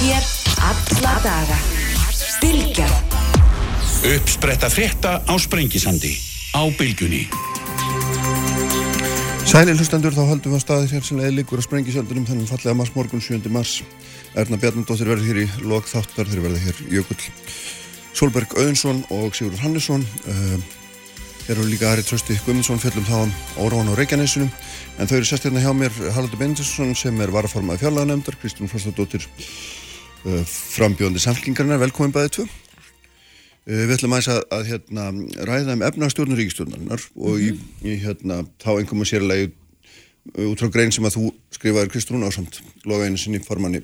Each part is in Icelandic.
Hér alla daga. Bilgja. Uppspretta frétta á Sprengisandi. Á Bilgunni. Sæli hlustendur, þá höldum við að staðir hér sem leiði líkur að Sprengisandunum þennan fallega mars morgun 7. mars. Erna Bjarnandóttir verði hér í lok þáttar, þeir verði hér Jökull Solberg Öðunsson og Sigurður Hannesson. Uh, Þeir eru líka Ari Trösti Guðmundsson fjöllum þá um Órán og Reykjanesinu en þau eru sest hérna hjá mér Haraldur Bendisson sem er varaformað fjárlaganefndar Kristján Frostadóttir uh, frambjóðandi samlingarnar, velkomin bæðið tvö uh, Við ætlum aðeins að, að hérna, ræða um efnastjórnur ríkistjórnarinnar og mm -hmm. í, í hérna, þá einhverjum sérlega út frá grein sem að þú skrifaður Kristján Ásamt loga einu sinni formanni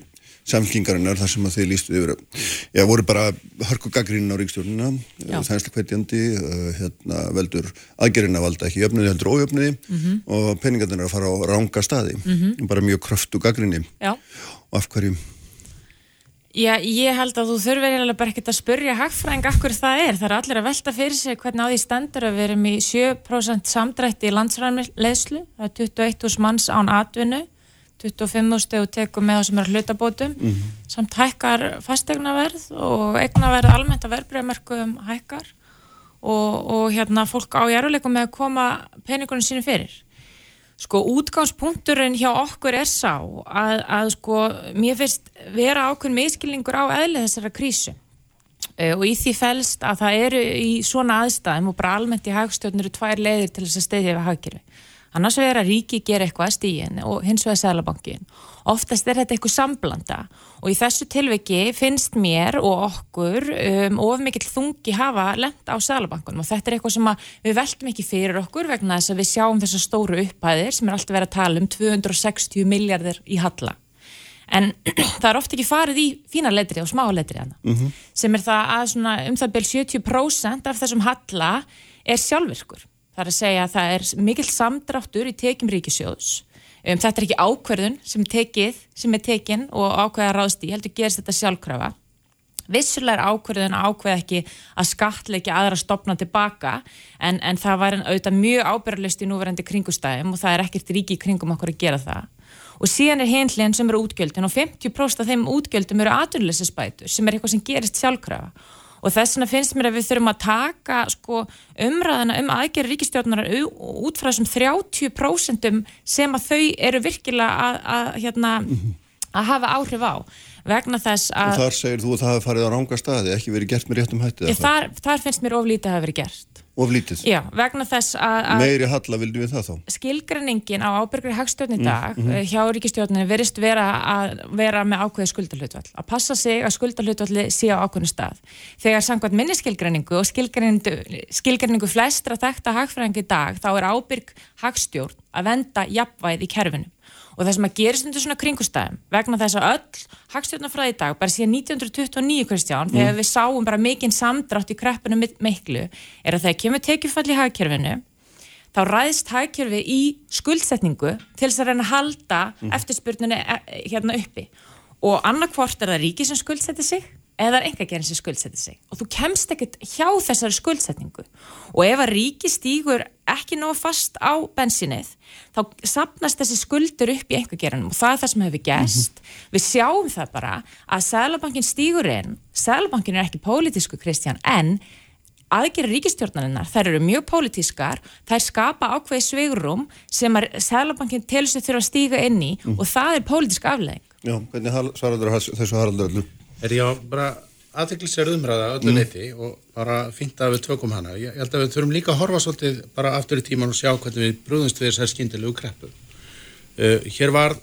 samfélkingarinnar þar sem að þeir lístu yfir já, voru bara hörku gaggrinn á ríkstjórnina þænslega hvetjandi uh, hérna, veldur aðgerina valda ekki jöfniði heldur ójöfniði mm -hmm. og peningarnir að fara á ránga staði mm -hmm. bara mjög kröftu gaggrinni og af hverju Já, ég held að þú þurfir bara ekkert að spurja hagfræðing hverju það er. Það er allir að velta fyrir sig hvernig á því stendur að við erum í 7% samdrætti í landsræðinleðslu. Það er 21.000 manns án atvinnu. 25 steg og tekum með það sem er hlutabótum mm -hmm. samt hækkar fastegnaverð og eignaverð almennt að verbreyðmerkum hækkar og, og hérna fólk á jæruleikum með að koma peningunum sínu fyrir sko útgangspunkturinn hjá okkur er sá að, að sko mér finnst vera ákveðin meðskilningur á eðli þessara krísu uh, og í því fælst að það eru í svona aðstæðum og bara almennt í hagstjórnir eru tvær leiðir til þess að steyðja við hagkerfi annars vegar að ríki gera eitthvað að stíðin og hins vegar sælabankin. Oftast er þetta eitthvað samblanda og í þessu tilviki finnst mér og okkur um, of mikill þungi hafa lent á sælabankunum og þetta er eitthvað sem við veltum ekki fyrir okkur vegna þess að við sjáum þessar stóru upphæðir sem er alltaf verið að tala um 260 miljardir í halla. En það er ofta ekki farið í fína letri og smá letri hana mm -hmm. sem er það að um það byrj 70% af þessum halla er sjálfvirkur Það er að segja að það er mikill samdráttur í tekjum ríkisjóðs. Um, þetta er ekki ákverðun sem, tekið, sem er tekin og ákveða ráðst í, heldur gerist þetta sjálfkrafa. Vissulega er ákverðun að ákveða ekki að skatleiki aðra stopna tilbaka en, en það var auðvitað mjög ábyrðalist í núverandi kringustæðum og það er ekkert ríki í kringum okkur að gera það. Og síðan er hinliðin sem eru útgjöldin og 50% af þeim útgjöldum eru aturlösisbætur sem er eitthvað sem gerist sjálfkrafa og þess vegna finnst mér að við þurfum að taka sko, umræðana um aðgerri ríkistjórnar út frá þessum 30% sem að þau eru virkilega að, að, hérna, að hafa áhrif á vegna þess að... Og þar segir þú að það hafa farið á ránga staði, ekki verið gert með réttum hætti? Þar, þar finnst mér oflítið að hafa verið gert. Oflítið? Já, vegna þess að... Meiri halla vildu við það þá? Skilgreiningin á ábyrgri hagstjórn í mm, dag mm, mm. hjá ríkistjórninu verist vera að vera með ákveði skuldalhutvall. Að passa sig að skuldalhutvalli sé á ákveðinu stað. Þegar samkvæmt minni skilgreiningu og skilgreiningu flestra þekta hagfræðingi í dag þá er ábyrg hagstjórn að venda jafnvæð í kerfinu og það sem að gerist undir svona kringustæðum vegna þess að öll hagstjórnafræði í dag bara síðan 1929 Kristján mm. þegar við sáum bara mikinn samdrátt í kreppinu miklu er að þegar kemur tekjufall í hagkerfinu þá ræðist hagkerfi í skuldsetningu til þess að reyna að halda mm. eftirspurninu e, hérna uppi og annarkvort er það ríki sem skuldsetti sig eða er enga gerðin sem skuldsetti sig og þú kemst ekkert hjá þessari skuldsetningu og ef að ríki stýgur ekki nóg fast á bensinnið þá sapnast þessi skuldur upp í enga gerðinum og það er það sem hefur gæst mm -hmm. við sjáum það bara að Sælabankin stýgur inn Sælabankin er ekki pólitísku Kristján en aðgerri ríkistjórnarinnar, þær eru mjög pólitískar, þær skapa ákveði sveigurum sem að Sælabankin telur sig þurfa að stíga inn í mm. og það er pólitísk aflegging. Já, hvernig svarar þessu haraldur? Er ég á bara aðteglisverð umræða öllu mm. leiti og bara fint að við tökum hana. Ég held að við þurfum líka að horfa svolítið bara aftur í tíman og sjá hvernig við brúðumst við þessar skindilegu kreppu. Uh, hér var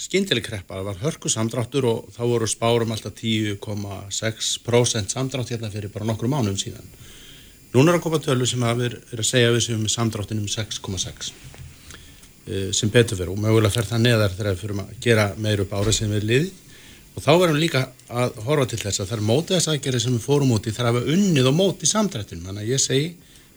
skindileg kreppa, það var hörku samdráttur og þá voru spárum alltaf 10,6% samdrátt hérna fyrir bara nokkru mánum síðan. Núna er að koma tölu sem við erum að segja við sem samdráttinum 6,6 uh, sem betur fyrir og mögulega fer það neðar þegar við fyrir að gera meir upp árið sem við liði og þá verðum líka að horfa til þess að það er mótið þess aðgerri sem við fórum út í. Þar að við unnið og mótið samdrættunum þannig að ég segi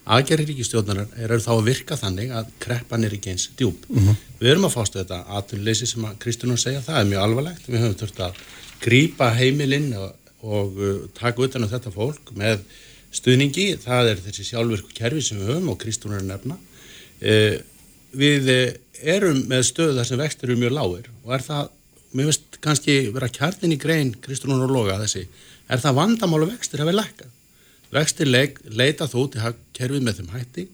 aðgerri ríkistjóðnarar eru þá að virka þannig að kreppan er ekki eins djúb mm -hmm. við erum að fástu þetta aðtunleysi sem að Kristján segja, það er mjög alvarlegt. Við höfum þurft að grýpa heimilinn og, og uh, taka utan á um þetta fólk með stuðningi. Það er þessi sjálfvirku kerfi sem við höfum og Kristján er nefna. Uh, við erum með stöðu þar sem vextur eru mjög lágir. Og er það mér veist kannski vera kjarnin í grein Kristrún og Loga þessi, er það vandamálu vextir hafi lækkað. Vextir leik, leita þó til kerfið með þeim hætti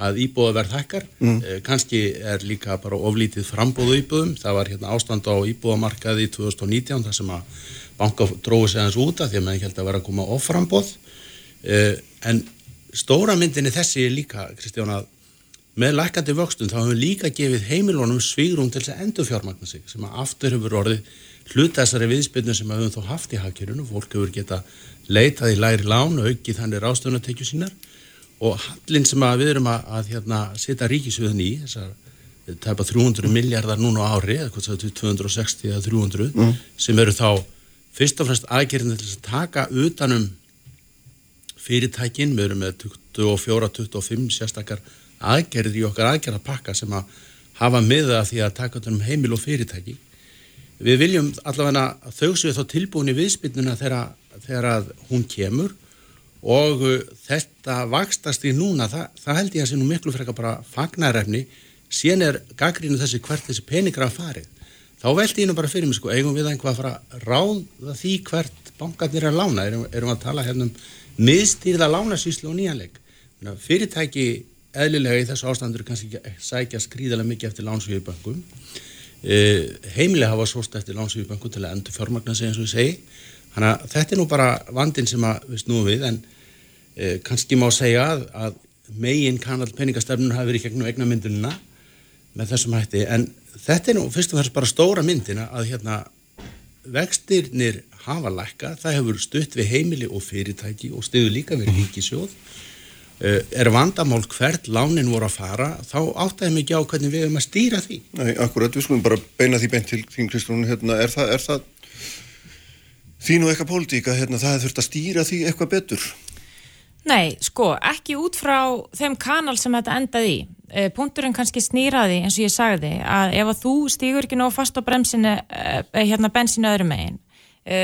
að íbúða verð hækkar, mm. eh, kannski er líka bara oflítið frambóðu íbúðum, það var hérna ástand á íbúðamarkaði í 2019 þar sem að banka dróði sig hans úta því að maður held að vera að koma oframbóð eh, en stóra myndinni þessi er líka, Kristján, að með lækandi vöxtum þá hefur líka gefið heimilónum svígrún til þess að endur fjármagna sig sem að aftur hefur orðið hluta þessari viðspilnu sem höfum þá haft í hafkjörunu fólk hefur geta leitað í læri lán og aukið þannig rástöðunatekju sínar. Og hallin sem að við erum að, að hérna, setja ríkisviðin í þessar það er bara 300 miljardar núna á ári eða 260 eða 300 mm. sem eru þá fyrst og fremst aðgerðin til að taka utanum fyrirtækin, við erum með 24-25 sérstakar aðgerðir í okkar aðgerðarpakka sem að hafa miða því að taka um heimil og fyrirtæki. Við viljum allavega þau séu þá tilbúin í viðspilnuna þegar, þegar hún kemur og uh, þetta vakstast í núna, það, það held ég að sé nú miklu frekar bara fagnarefni, síðan er gaggrínu þessi hvert þessi peningra að farið. Þá veldi ég nú bara fyrir mig sko, eigum við einhvað að fara að ráða því hvert bankarnir er að lána, erum, erum að tala hérna um miðstýrða lánasýslu og nýjanleik. Fyrirtæki eðlilega í þessu ástandur kannski sækja skrýðilega mikið eftir lánsvíðuböngum e, heimilega hafa svost eftir lánsvíðuböngum til að endur fjármagna sig eins og ég segi. Þannig að þetta er nú bara vandin sem að við snúum við en e, kannski má segja að, að megin kanal peningastefnun hafi verið gegnum egna myndunina með þessum hætti. En þetta er nú fyrst og fyrst bara stóra myndina að hérna vextirnir hafa lækka, það hefur stutt við heimili og fyrirtæki og stiður líka við ríkisjóð er vandamál hvert lánin voru að fara þá áttæðum ekki á hvernig við erum að stýra því. Nei, akkurat, við skulum bara beina því beint til þín Kristrún, hérna, er það, er það þín og eitthvað pólitíka, hérna, það þurft að stýra því eitthvað betur? Nei, sko, ekki út frá þeim kanal sem þetta endaði í. E, punkturinn kannski snýraði eins og ég sagði að ef að þú stýgur ekki nóg fast á bremsinu, e, hérna bensinu öðrum megin e,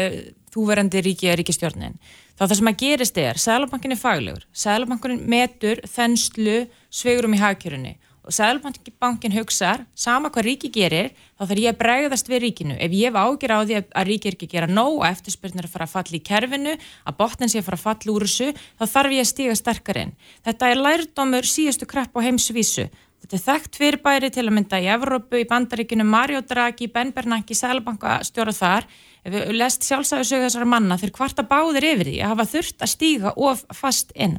þú verandi ríki eða ríkistjórnin þá það sem að gerist er, Sælabankin er faglegur Sælabankin metur þenslu sveigurum í hagkjörunni og Sælabankin hugsar, sama hvað ríki gerir, þá þarf ég að bregðast við ríkinu. Ef ég hef ágjör á því að ríki er ekki að gera nóg og eftirspyrnir að fara að falla í kerfinu, að botnin sé að fara að falla úr þessu, þá þarf ég að stíga sterkar inn. Þetta er lærdómur síðustu krepp á heimsvísu. Þetta er þekkt fyrirbæri til að mynda í Evrópu, í Bandaríkinu, Mario Draghi, Ben Bernanke, Sælabankastjóra þar ef við lest sjálfsæðisögu þessara manna þeir kvarta báðir yfir því að hafa þurft að stíga of fast inn.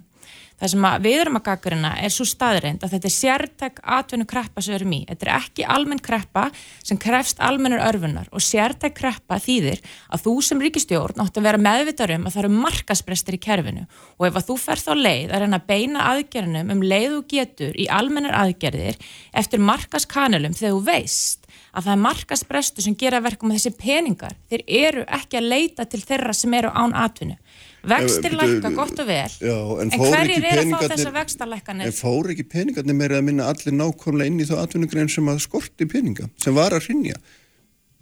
Það sem við erum að gaggarina er svo staðreind að þetta er sértæk atvinnu kreppa sem við erum í. Þetta er ekki almenn kreppa sem krefst almennur örfunar og sértæk kreppa þýðir að þú sem ríkistjórn átt að vera meðvitað um að það eru markasprestir í kerfinu og ef að þú ferð á leið að reyna að beina aðgerðinum um leið og getur í almennar aðgerðir eftir markaskanalum þegar þú veist að það er markasprestu sem gera verkum með þessi peningar. Þeir eru ekki að leita til þeirra sem eru án atvinnu. Vextir lækka gott og vel, já, en, en hverjir er að fá þessa vextarlækkanir? En fór ekki peningarnir meira að minna allir nákvæmlega inn í þá atvinnugrein sem að skorti peninga, sem var að rinja?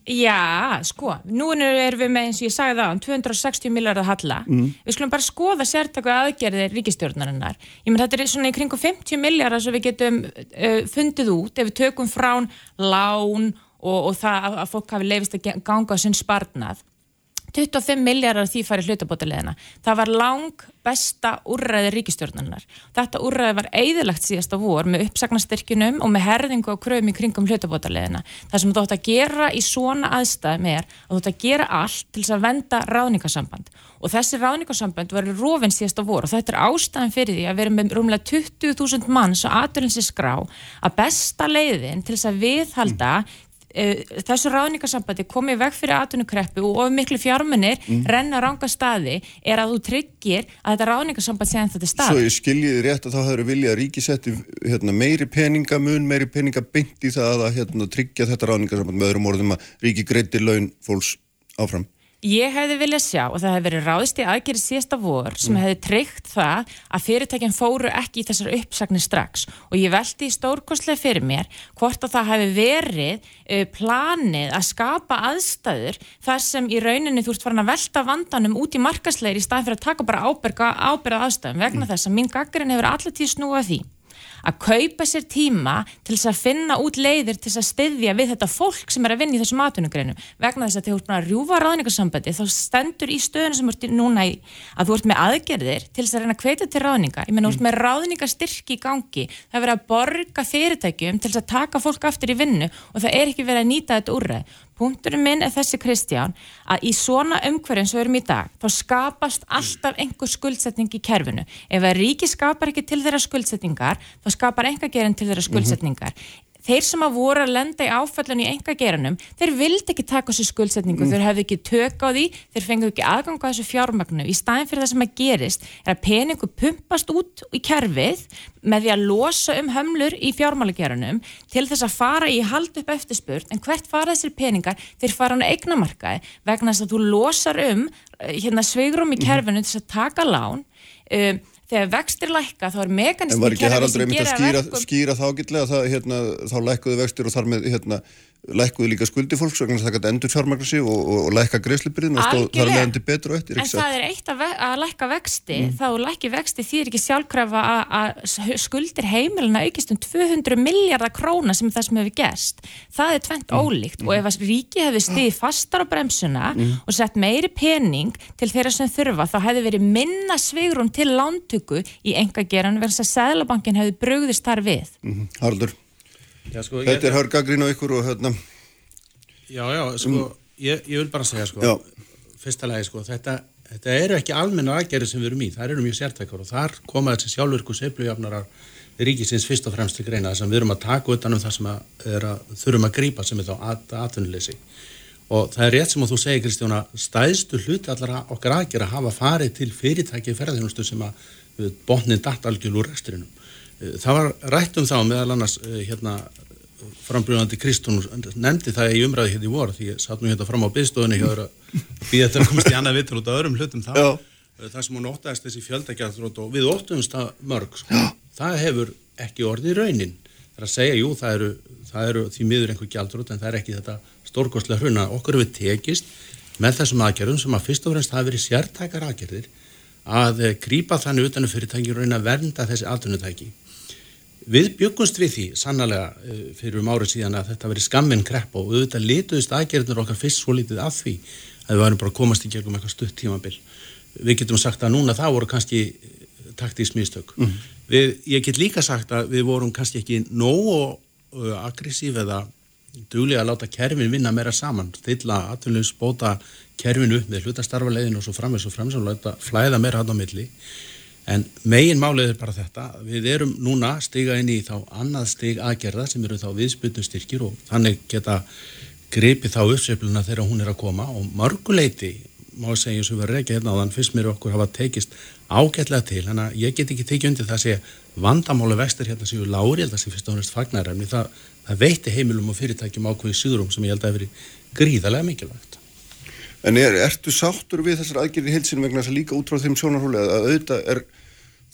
Já, sko, nú erum við með eins og ég sagði það, 260 miljardar halla. Mm. Við skulum bara skoða sértakku aðgerðir ríkistjórnarinnar. Ég menn þetta er svona í kringu 50 miljardar sem við getum uh, fundið út ef við tökum frán lán og, og það að fólk hafi leifist að ganga á sinn sparnað 25 miljardar því farið hlutabótaleðina. Það var lang besta úrræði ríkistjórnarnar. Þetta úrræði var eigðilagt síðasta vor með uppsagnastyrkinum og með herðingu og kröfum í kringum hlutabótaleðina. Það sem þú ætti að gera í svona aðstæðum er að þú ætti að gera allt til þess að venda ráðningasamband. Og þessi ráðningasamband var rofinn síðasta vor og þetta er ástæðan fyrir því að vera með rúmlega 20.000 manns og aðurlinsi skrá að besta leiðin til þess að viðhalda þessu ráðningarsambandi komið veg fyrir atvinnukreppu og of miklu fjármunir mm. renna ranga staði er að þú tryggir að þetta ráðningarsamband sé ennþá til stað. Svo ég skiljiði rétt að þá hefur viljað að ríkisetti hérna, meiri peningamun, meiri peningabynd í það að hérna, tryggja þetta ráðningarsamband með öðrum orðum að ríki greitir laun fólks áfram. Ég hefði viljað sjá og það hefði verið ráðist í aðgerið síðasta vor sem mm. hefði tryggt það að fyrirtækinn fóru ekki í þessar uppsagnir strax og ég veldi stórkostlega fyrir mér hvort að það hefði verið uh, planið að skapa aðstæður þar sem í rauninni þú ert farin að velta vandanum út í markasleir í staðin fyrir að taka bara ábyrga, ábyrga aðstæðum vegna mm. þess að mín gaggarinn hefur allir tíð snúað því að kaupa sér tíma til þess að finna út leiðir til þess að styðja við þetta fólk sem er að vinna í þessum atvinnugreinum. Vegna þess að þegar þú ert búin að rjúfa ráðningarsambandi þá stendur í stöðinu sem ert núna í að þú ert með aðgerðir til þess að reyna að kveita til ráðninga, ég menn þú ert með ráðningastyrki í gangi, það er verið að borga fyrirtækjum til þess að taka fólk aftur í vinnu og það er ekki verið að nýta þetta úrræð Punkturinn minn er þessi Kristján að í svona umhverjum sem við erum í dag þá skapast alltaf einhver skuldsetning í kerfinu. Ef að ríki skapar ekki til þeirra skuldsetningar þá skapar enga gerin til þeirra skuldsetningar. Mm -hmm þeir sem að voru að lenda í áfællinu í enga geranum, þeir vildi ekki taka þessu skuldsetningu, mm. þeir hefði ekki tök á því þeir fengið ekki aðgang á þessu fjármagnu í staðin fyrir það sem að gerist er að peningu pumpast út í kerfið með því að losa um hömlur í fjármálageranum til þess að fara í hald upp eftirspurt, en hvert fara þessir peningar þeir fara hann að eignamarkaði vegna þess að þú losar um eh, hérna, sveigrum í mhm. kerfinu mm. til þess að taka lán um þegar vextir lækka þá er mekanismi En var ekki Haraldur einmitt að skýra, skýra þá gillega það, hérna, þá lækkuðu vextir og þar með hérna, lækkuðu líka skuldi fólks og það gæti endur fjármagnar sig og, og, og lækka greiðslipirinn og stóð þar meðandi betur og eftir En það er eitt að, ve að lækka vexti mm. þá lækki vexti því er ekki sjálfkrafa að skuldir heimilina aukist um 200 miljardar króna sem það sem hefur gerst. Það er tvent mm. ólíkt mm. og ef að ríki hefur stíð fastar á bremsuna mm. og sett meiri pening til þeirra sem þurfa þá hefur verið minna svigrum til lántöku í enga geran verðs að Sæðlabankin hefur brugðist þar við. -hmm. Haraldur Já, sko, Þetta er hörgagrín á ykkur og hérna Já, já, sko, um, ég, ég vil bara segja sko, já. fyrsta lagi, sko, þetta, þetta eru ekki almenna aðgerði sem við erum í, það eru mjög sértækar og þar koma þessi sjálfurku seiflujafnarar ríkisins fyrst og fremst til greina að við erum að taka utanum það sem að, að þurfum að grípa sem er þá at, atvinnuleysi og það er rétt sem þú segir Kristjóna, stæðstu hlut allar okkar aðgerð að hafa farið til fyrirtækið ferðarþjónustu sem að botnin datt algjörl úr reksturinnum. Það var rætt um þá meðal annars eh, hérna frambrjóðandi Kristún nefndi það í umræði hérna í vor því ég satt nú hérna fram á byggstofunni hjá að býða þetta að komast í annað vittur út af öðrum hlutum það, það sem hún óttast þessi fjöldagjaldrótt og við óttumst það mörg sko. það hefur ekki orðið raunin. Það er að segja, jú, það eru, það eru því miður einhver gjaldrótt en það er ekki þetta stórkostlega hruna, okkur hefur tekist með þessum aðgerðum sem að fyrst og fremst hafi verið sértækar aðgerðir að Við byggumst við því sannlega eh, fyrir um árið síðan að þetta veri skammin krepp og auðvitað lituðist aðgerðnur okkar fyrst svo litið af því að við varum bara að komast í gegnum eitthvað stutt tímabill. Við getum sagt að núna það voru kannski taktísmýstök. Mm. Við, ég get líka sagt að við vorum kannski ekki nógu uh, aggressív eða duglega að láta kerfin vinna meira saman, stilla aðtunleus bóta kerfinu upp með hlutastarfalegin og svo framvegs og og flæða meira hann á milli En megin málið er bara þetta, við erum núna stiga inn í þá annað stig aðgerða sem eru þá viðsputnum styrkir og þannig geta gripið þá uppsveifluna þegar hún er að koma. Og mörguleiti, má segja og verður ekki hérna á þann, fyrst mér okkur hafa tekist ágætlega til, þannig að ég get ekki tekið undir það að segja vandamáli vextur hérna séu lári, ég held að það sé fyrst og hannast fagnarefni, það, það veiti heimilum og fyrirtækjum ákveði síðurum sem ég held að veri gríðarlega mikilvægt. En er, ertu sáttur við þessar aðgerði heilsin vegna þess að líka út frá þeim sjónarhóli að auðvitað er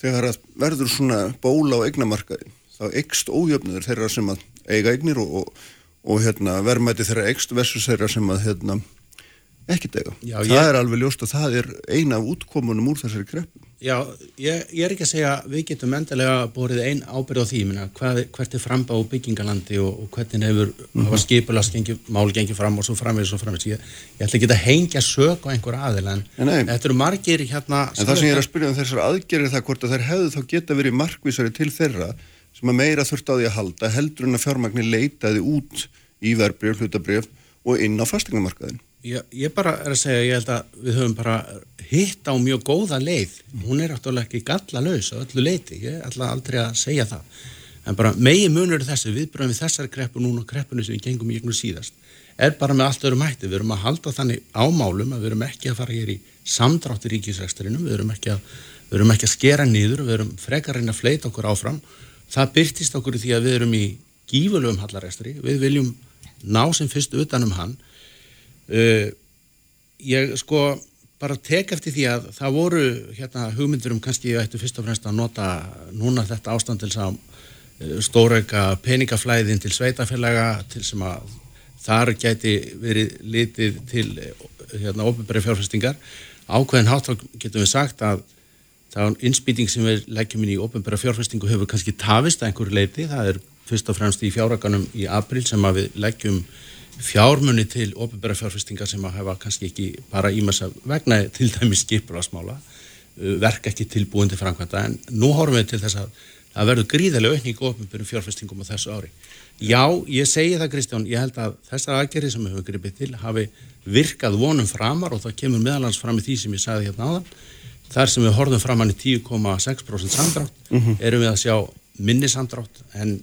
þegar að verður svona bóla á eignamarkaði þá eikst ójöfnur þeirra sem að eiga eignir og, og, og hérna, verðmæti þeirra eikst versus þeirra sem að hérna, ekkert eiga. Já, það ég... er alveg ljóst að það er eina af útkomunum úr þessari kreppum. Já, ég, ég er ekki að segja við getum endilega borðið einn ábyrð á því, minna, hvað, hvert er frambá byggingalandi og, og hvernig hefur mm -hmm. skipulast mál gengið fram og svo framvegis og framvegis. Ég, ég ætla ekki að hengja sög á einhver aðil en nei, þetta eru margir hérna... En það sem ég er að spyrja um þessar aðgerir það hvort að þær hefðu þá geta verið markvísari til þeirra sem að meira þurft á því að halda heldur en að fjármagnir leitaði út í verbreyf, hlutabreyf og inn á fastegnumarkaðin. Ég, ég bara er að segja, ég held að við höfum bara hitt á mjög góða leið. Hún er náttúrulega ekki galla laus á öllu leiti, ég ætla aldrei að segja það. En bara megi munur þessu viðbröðum við þessari kreppu núna kreppunni sem við gengum í einhvern síðast er bara með allt öðrum hætti, við erum að halda þannig ámálum að við erum ekki að fara hér í samdrátt í ríkisvexturinum, við erum ekki að við erum ekki að skera nýður, við erum frekar reyna að fleita okkur áfram. Það byrtist okkur því að við erum í gífurlegum hallarestri, við viljum ná sem fyrst utanum hann uh, ég sko bara tek eftir því að það voru hérna hugmyndur um kannski ég ættu fyrst og fremst að nota núna þetta ástand til að uh, stóreika peningaflæðin til sveitafélaga til sem að þar gæti verið litið til hérna ofinbæri fjárfestingar. Ákveðin hátt þá getum við sagt að þá innspýting sem við leggjum inn í ofnbæra fjárfestingu hefur kannski tafist að einhverju leiti, það er fyrst og fremst í fjárraganum í april sem að við leggjum fjármunni til ofnbæra fjárfestinga sem að hefa kannski ekki bara ímessa vegna til dæmis skipurasmála uh, verk ekki tilbúin til framkvæmda en nú horfum við til þess að það verður gríðarlega aukning ofnbærum fjárfestingum á þessu ári. Já, ég segi það Kristján, ég held að þessar aðgerri sem við höfum gripið til hafi virkað vonum framar og það kemur meðalans fram í því sem ég sagði hérna áðan þar sem við horfum fram hann í 10,6% samdrátt mm -hmm. erum við að sjá minni samdrátt en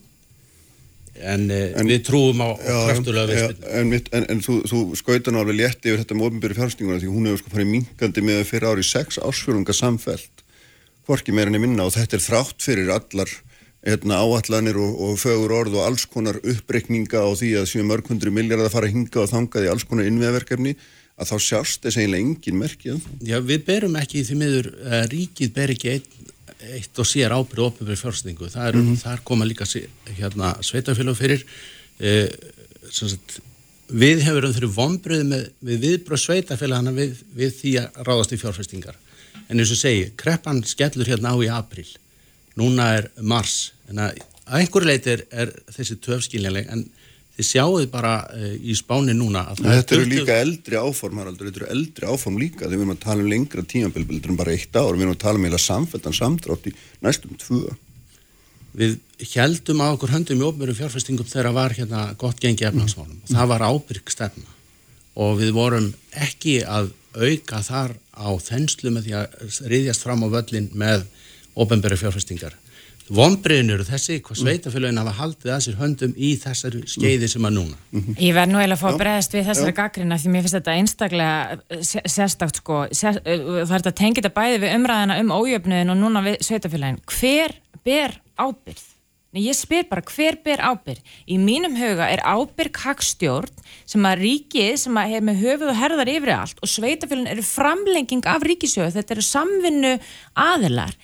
en, eh, en við trúum á kraftulega viðspilni. En, en, en þú, þú skauta ná alveg létti yfir þetta með ofinbyrju fjárstinguna því hún hefur sko farið minkandi með fyrir ári sex ásfjörunga samfelt hvorki meirinni minna og þetta er þrátt fyrir allar hérna, áallanir og, og fögur orð og alls konar upprekninga á því að séu mörg hundru miljardar fara að hinga og þanga í alls konar innviðverkefni að þá sjást þess eiginlega engin merkið. Já, við berum ekki því miður, ríkið ber ekki einn eitt og sér ábyrðu ofnbjörn fjársendingu. Það er, mm -hmm. koma líka hérna, sveitafélag fyrir. Eh, sagt, við hefur um þeirri vonbröðu með, með viðbröð sveitafélagana við, við því að ráðast í fjárfestingar. En eins og segi, kreppan skellur hérna á í april. Núna er mars. En að einhverju leiti er, er þessi töfskiljanleg en þið sjáuð bara uh, í spáni núna Þetta eru líka eldri áform Haraldur, þetta eru eldri áform líka. Þegar við erum að tala um lengra tímabilbildur en bara eitt ár, við erum að tala um eða samfelltan samdrátt í næstum tvö. Við heldum á okkur höndum í ofmjörum fjárfestingum þegar var hérna gott gengi efnarsmálum mm. það var ábyrg stefna. Og við vorum ekki að auka þar á þenslu með því að riðjast fram á völlin með ofnbjöru fjárfestingar Vombriðin eru þessi, hvað sveitafélagin hafa haldið að sér höndum í þessari skeiði sem að núna. Mm -hmm. Ég verð nú eiginlega að fá að bregðast við þessari gaggrina því mér finnst þetta einstaklega eh, sérstakt sko, sér, eh, það er þetta tengið að bæði við umræðina um ójöfnuðin og núna við sveitafélagin. Hver ber ábyrð? Nei, ég spyr bara hver ber ábyrð? Í mínum huga er ábyrg hagstjórn sem að ríkið sem að hefur með höfuð og herðar yfir allt og sveitafélagin eru framlenging af ríkisjöðu, þetta eru samvinnu aðilar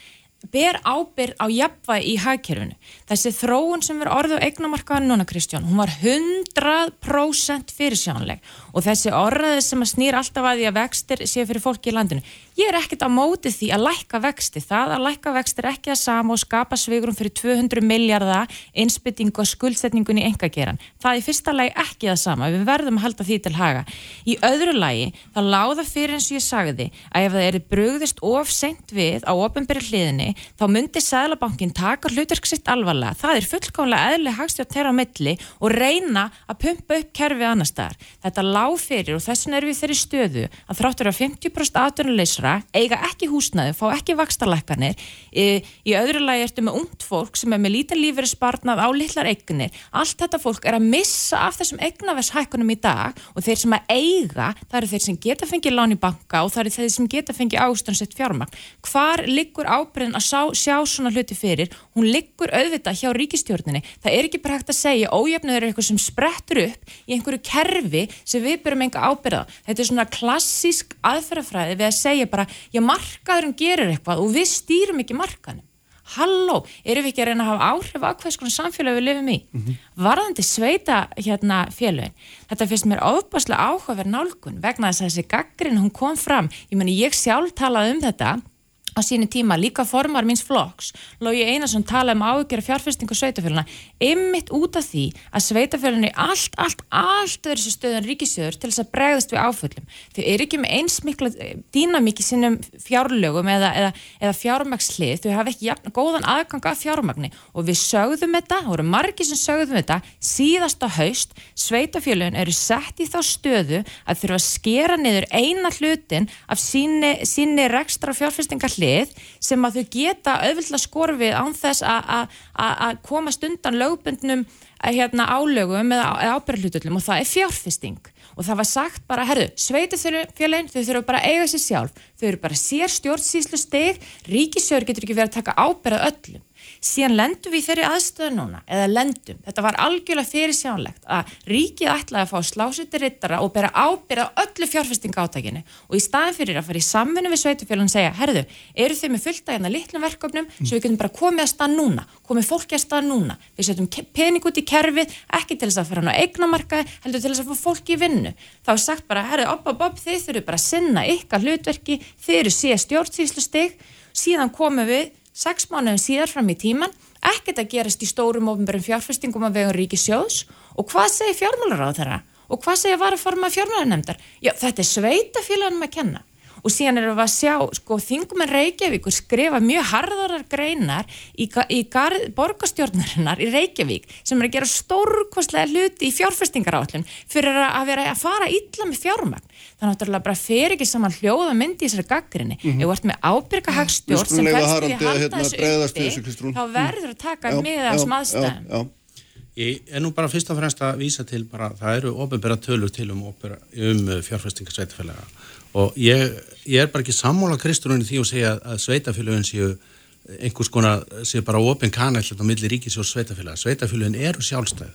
ber ábyrð á jafnvæg í hagkerfinu. Þessi þróun sem orðið á eignamarkaðan núna Kristján, hún var 100% fyrirsjónleg og þessi orðið sem að snýr alltaf að því að vextir séu fyrir fólki í landinu. Ég er ekkert á móti því að lækka vexti. Það að lækka vexti er ekki að sama og skapa sveigurum fyrir 200 miljardar einsbyttingu og skuldsetningun í engageran. Það er fyrsta lagi ekki það sama. Við verðum að halda því til haga. Í öðru lagi, það láða fyrir eins og ég sagði að ef það er brugðist of sent við á ofinberi hliðinni, þá myndir Sælabankin taka hlutverk sitt alvarlega. Það er fullkomlega eðli hagstjátt þeirra á milli og reyna að pumpa upp kerfið annar staðar. Þetta láð fyrir og þessin er við þeirri stöðu að þráttur að 50% aðdunleysra allra eiga ekki húsnaði, fá ekki vakstarlækkanir í, í öðru lagi ertu með ungt fólk sem er með lítinn lífeyri sparnað á litlar eignir, allt þetta fólk er að missa af þessum eignavershækkunum í dag og þeir sem að eiga það eru þeir sem geta fengið lán í banka og það eru þeir sem geta fengið ástæðansett fjármagn hvar liggur ábreyðin að sjá, sjá svona hluti fyrir, hún liggur auðvitað hjá ríkistjórninni, það er ekki bara hægt að segja ójöfnöður er eitthvað sem sprettur upp í einhverju kerfi sem við byrjum enga ábyrða, þetta er svona klassísk aðferðafræði við að segja bara, já markaðurum gerir eitthvað og við stýrum ekki markaðnum. Halló, erum við ekki að reyna að hafa áhrif á hvað svona samfélag við lifum í? Mm -hmm. Varðandi sveita hérna félagin, þetta finnst mér ofbáslega áhugaverð nálgun vegna þess að þessi gaggrin hún kom fram, ég menn ég sjálf talaði um þetta á síni tíma, líka formar minns flokks Lógi Einarsson tala um ágjör fjárfestingu sveitaféluna, ymmit út af því að sveitafélunni allt, allt, allt öðru sér stöðan ríkisjöður til þess að bregðast við áföllum. Þau eru ekki með eins mikla dýnamíki sinnum fjárlögum eða, eða, eða fjármagnslið, þau hafa ekki jafn, góðan aðgang af fjármagni. Og við sögðum þetta, það voru margi sem sögðum þetta, síðasta haust. Sveitafélun eru sett í þá stöðu að þurfa að skera niður eina hlutin af síni, síni hlið sem að þau geta auðvitað skorfið án þess að komast undan lögbundnum eh, hérna, álögum eða ábyrglutullum og það er fjárfesting. Og það var sagt bara, herru, sveitufélagin þau þurfum bara að eiga sér sjálf. Þau eru bara sér stjórnsýslu steg ríkisjör getur ekki verið að taka ábyrgað öllum síðan lendum við þeirri aðstöðu núna eða lendum, þetta var algjörlega fyrir sjánlegt að ríkið ætlaði að fá slásiti rittara og bera ábyrða öllu fjárfestinga átækinu og í staðin fyrir að fara í samvinnu við sveitufjölun og segja, herðu, eru þau með fullta hérna litlum verkefnum mm. svo við getum bara komið að stað núna, komið fólki að stað núna. Við setjum pening út í kerfið ekki til þess að fara á eignamarkaði heldur til þess að fá fólki í vinnu. Þá er sagt bara, herðu, op, op, op, þið þurfu bara að sinna ykkar hlutverki, þið eru síðan stjórnsýslu stig, síðan komum við sex mánuðum síðar fram í tíman ekkert að gerast í stórum ofinbærum fjárfestingum að vega ríkisjóðs og hvað segir fjármálar á þeirra og hvað segir var að forma fjármálarnemndar já þetta er sveitafélagunum að kenna og síðan erum við að sjá, sko, þingumenn Reykjavík skrifa mjög harðarar greinar í, í borgastjórnarinnar í Reykjavík sem er að gera stórkostlega hluti í fjárfestingarállun fyrir að vera að fara illa með fjármagn. Það náttúrulega bara fer ekki saman hljóða myndi í þessari gaggrinni. Mm -hmm. Ef þú ert með ábyrga hagstjórn sem fyrir að halda hérna, þessu uppi, þá verður að taka með þessum aðstæðum. Ég er nú bara fyrst og fremst að vísa til bara, það eru ofinbæra tölur til um, um fjárfestingarsveitafélaga og ég, ég er bara ekki sammála kristurunni því að segja að sveitafélagin séu einhvers konar, séu bara ofinn kanæll á milli ríkis og sveitafélag sveitafélagin eru sjálfstæð.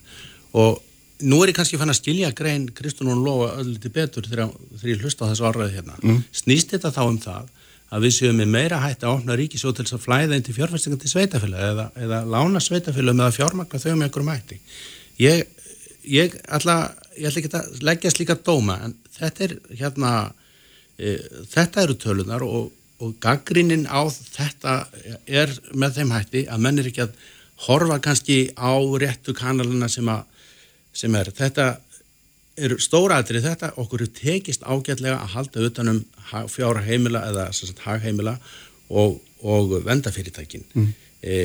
Og nú er ég kannski fann að skilja grein kristurunni lofa öll litið betur þegar, þegar ég hlusta þessu orðaði hérna. Mm. snýst þetta þá um það að við séum með meira hætti að opna ríkisjóð til þess að flæða inn til fjárfæstingar til sveitafélag eða, eða lána sveitafélag með að fjármakka þau með einhverjum hætti? Ég, ég ætla, ég ætla ekki að leggja slíka dóma en þetta er hérna þetta eru tölunar og, og gaggrinnin á þetta er með þeim hætti að menn er ekki að horfa kannski á réttu kanalina sem, að, sem er. Þetta er stóraðrið þetta, okkur er tekist ágætlega að halda utanum fjára heimila eða hagheimila og, og vendafyrirtækin. Mm. E,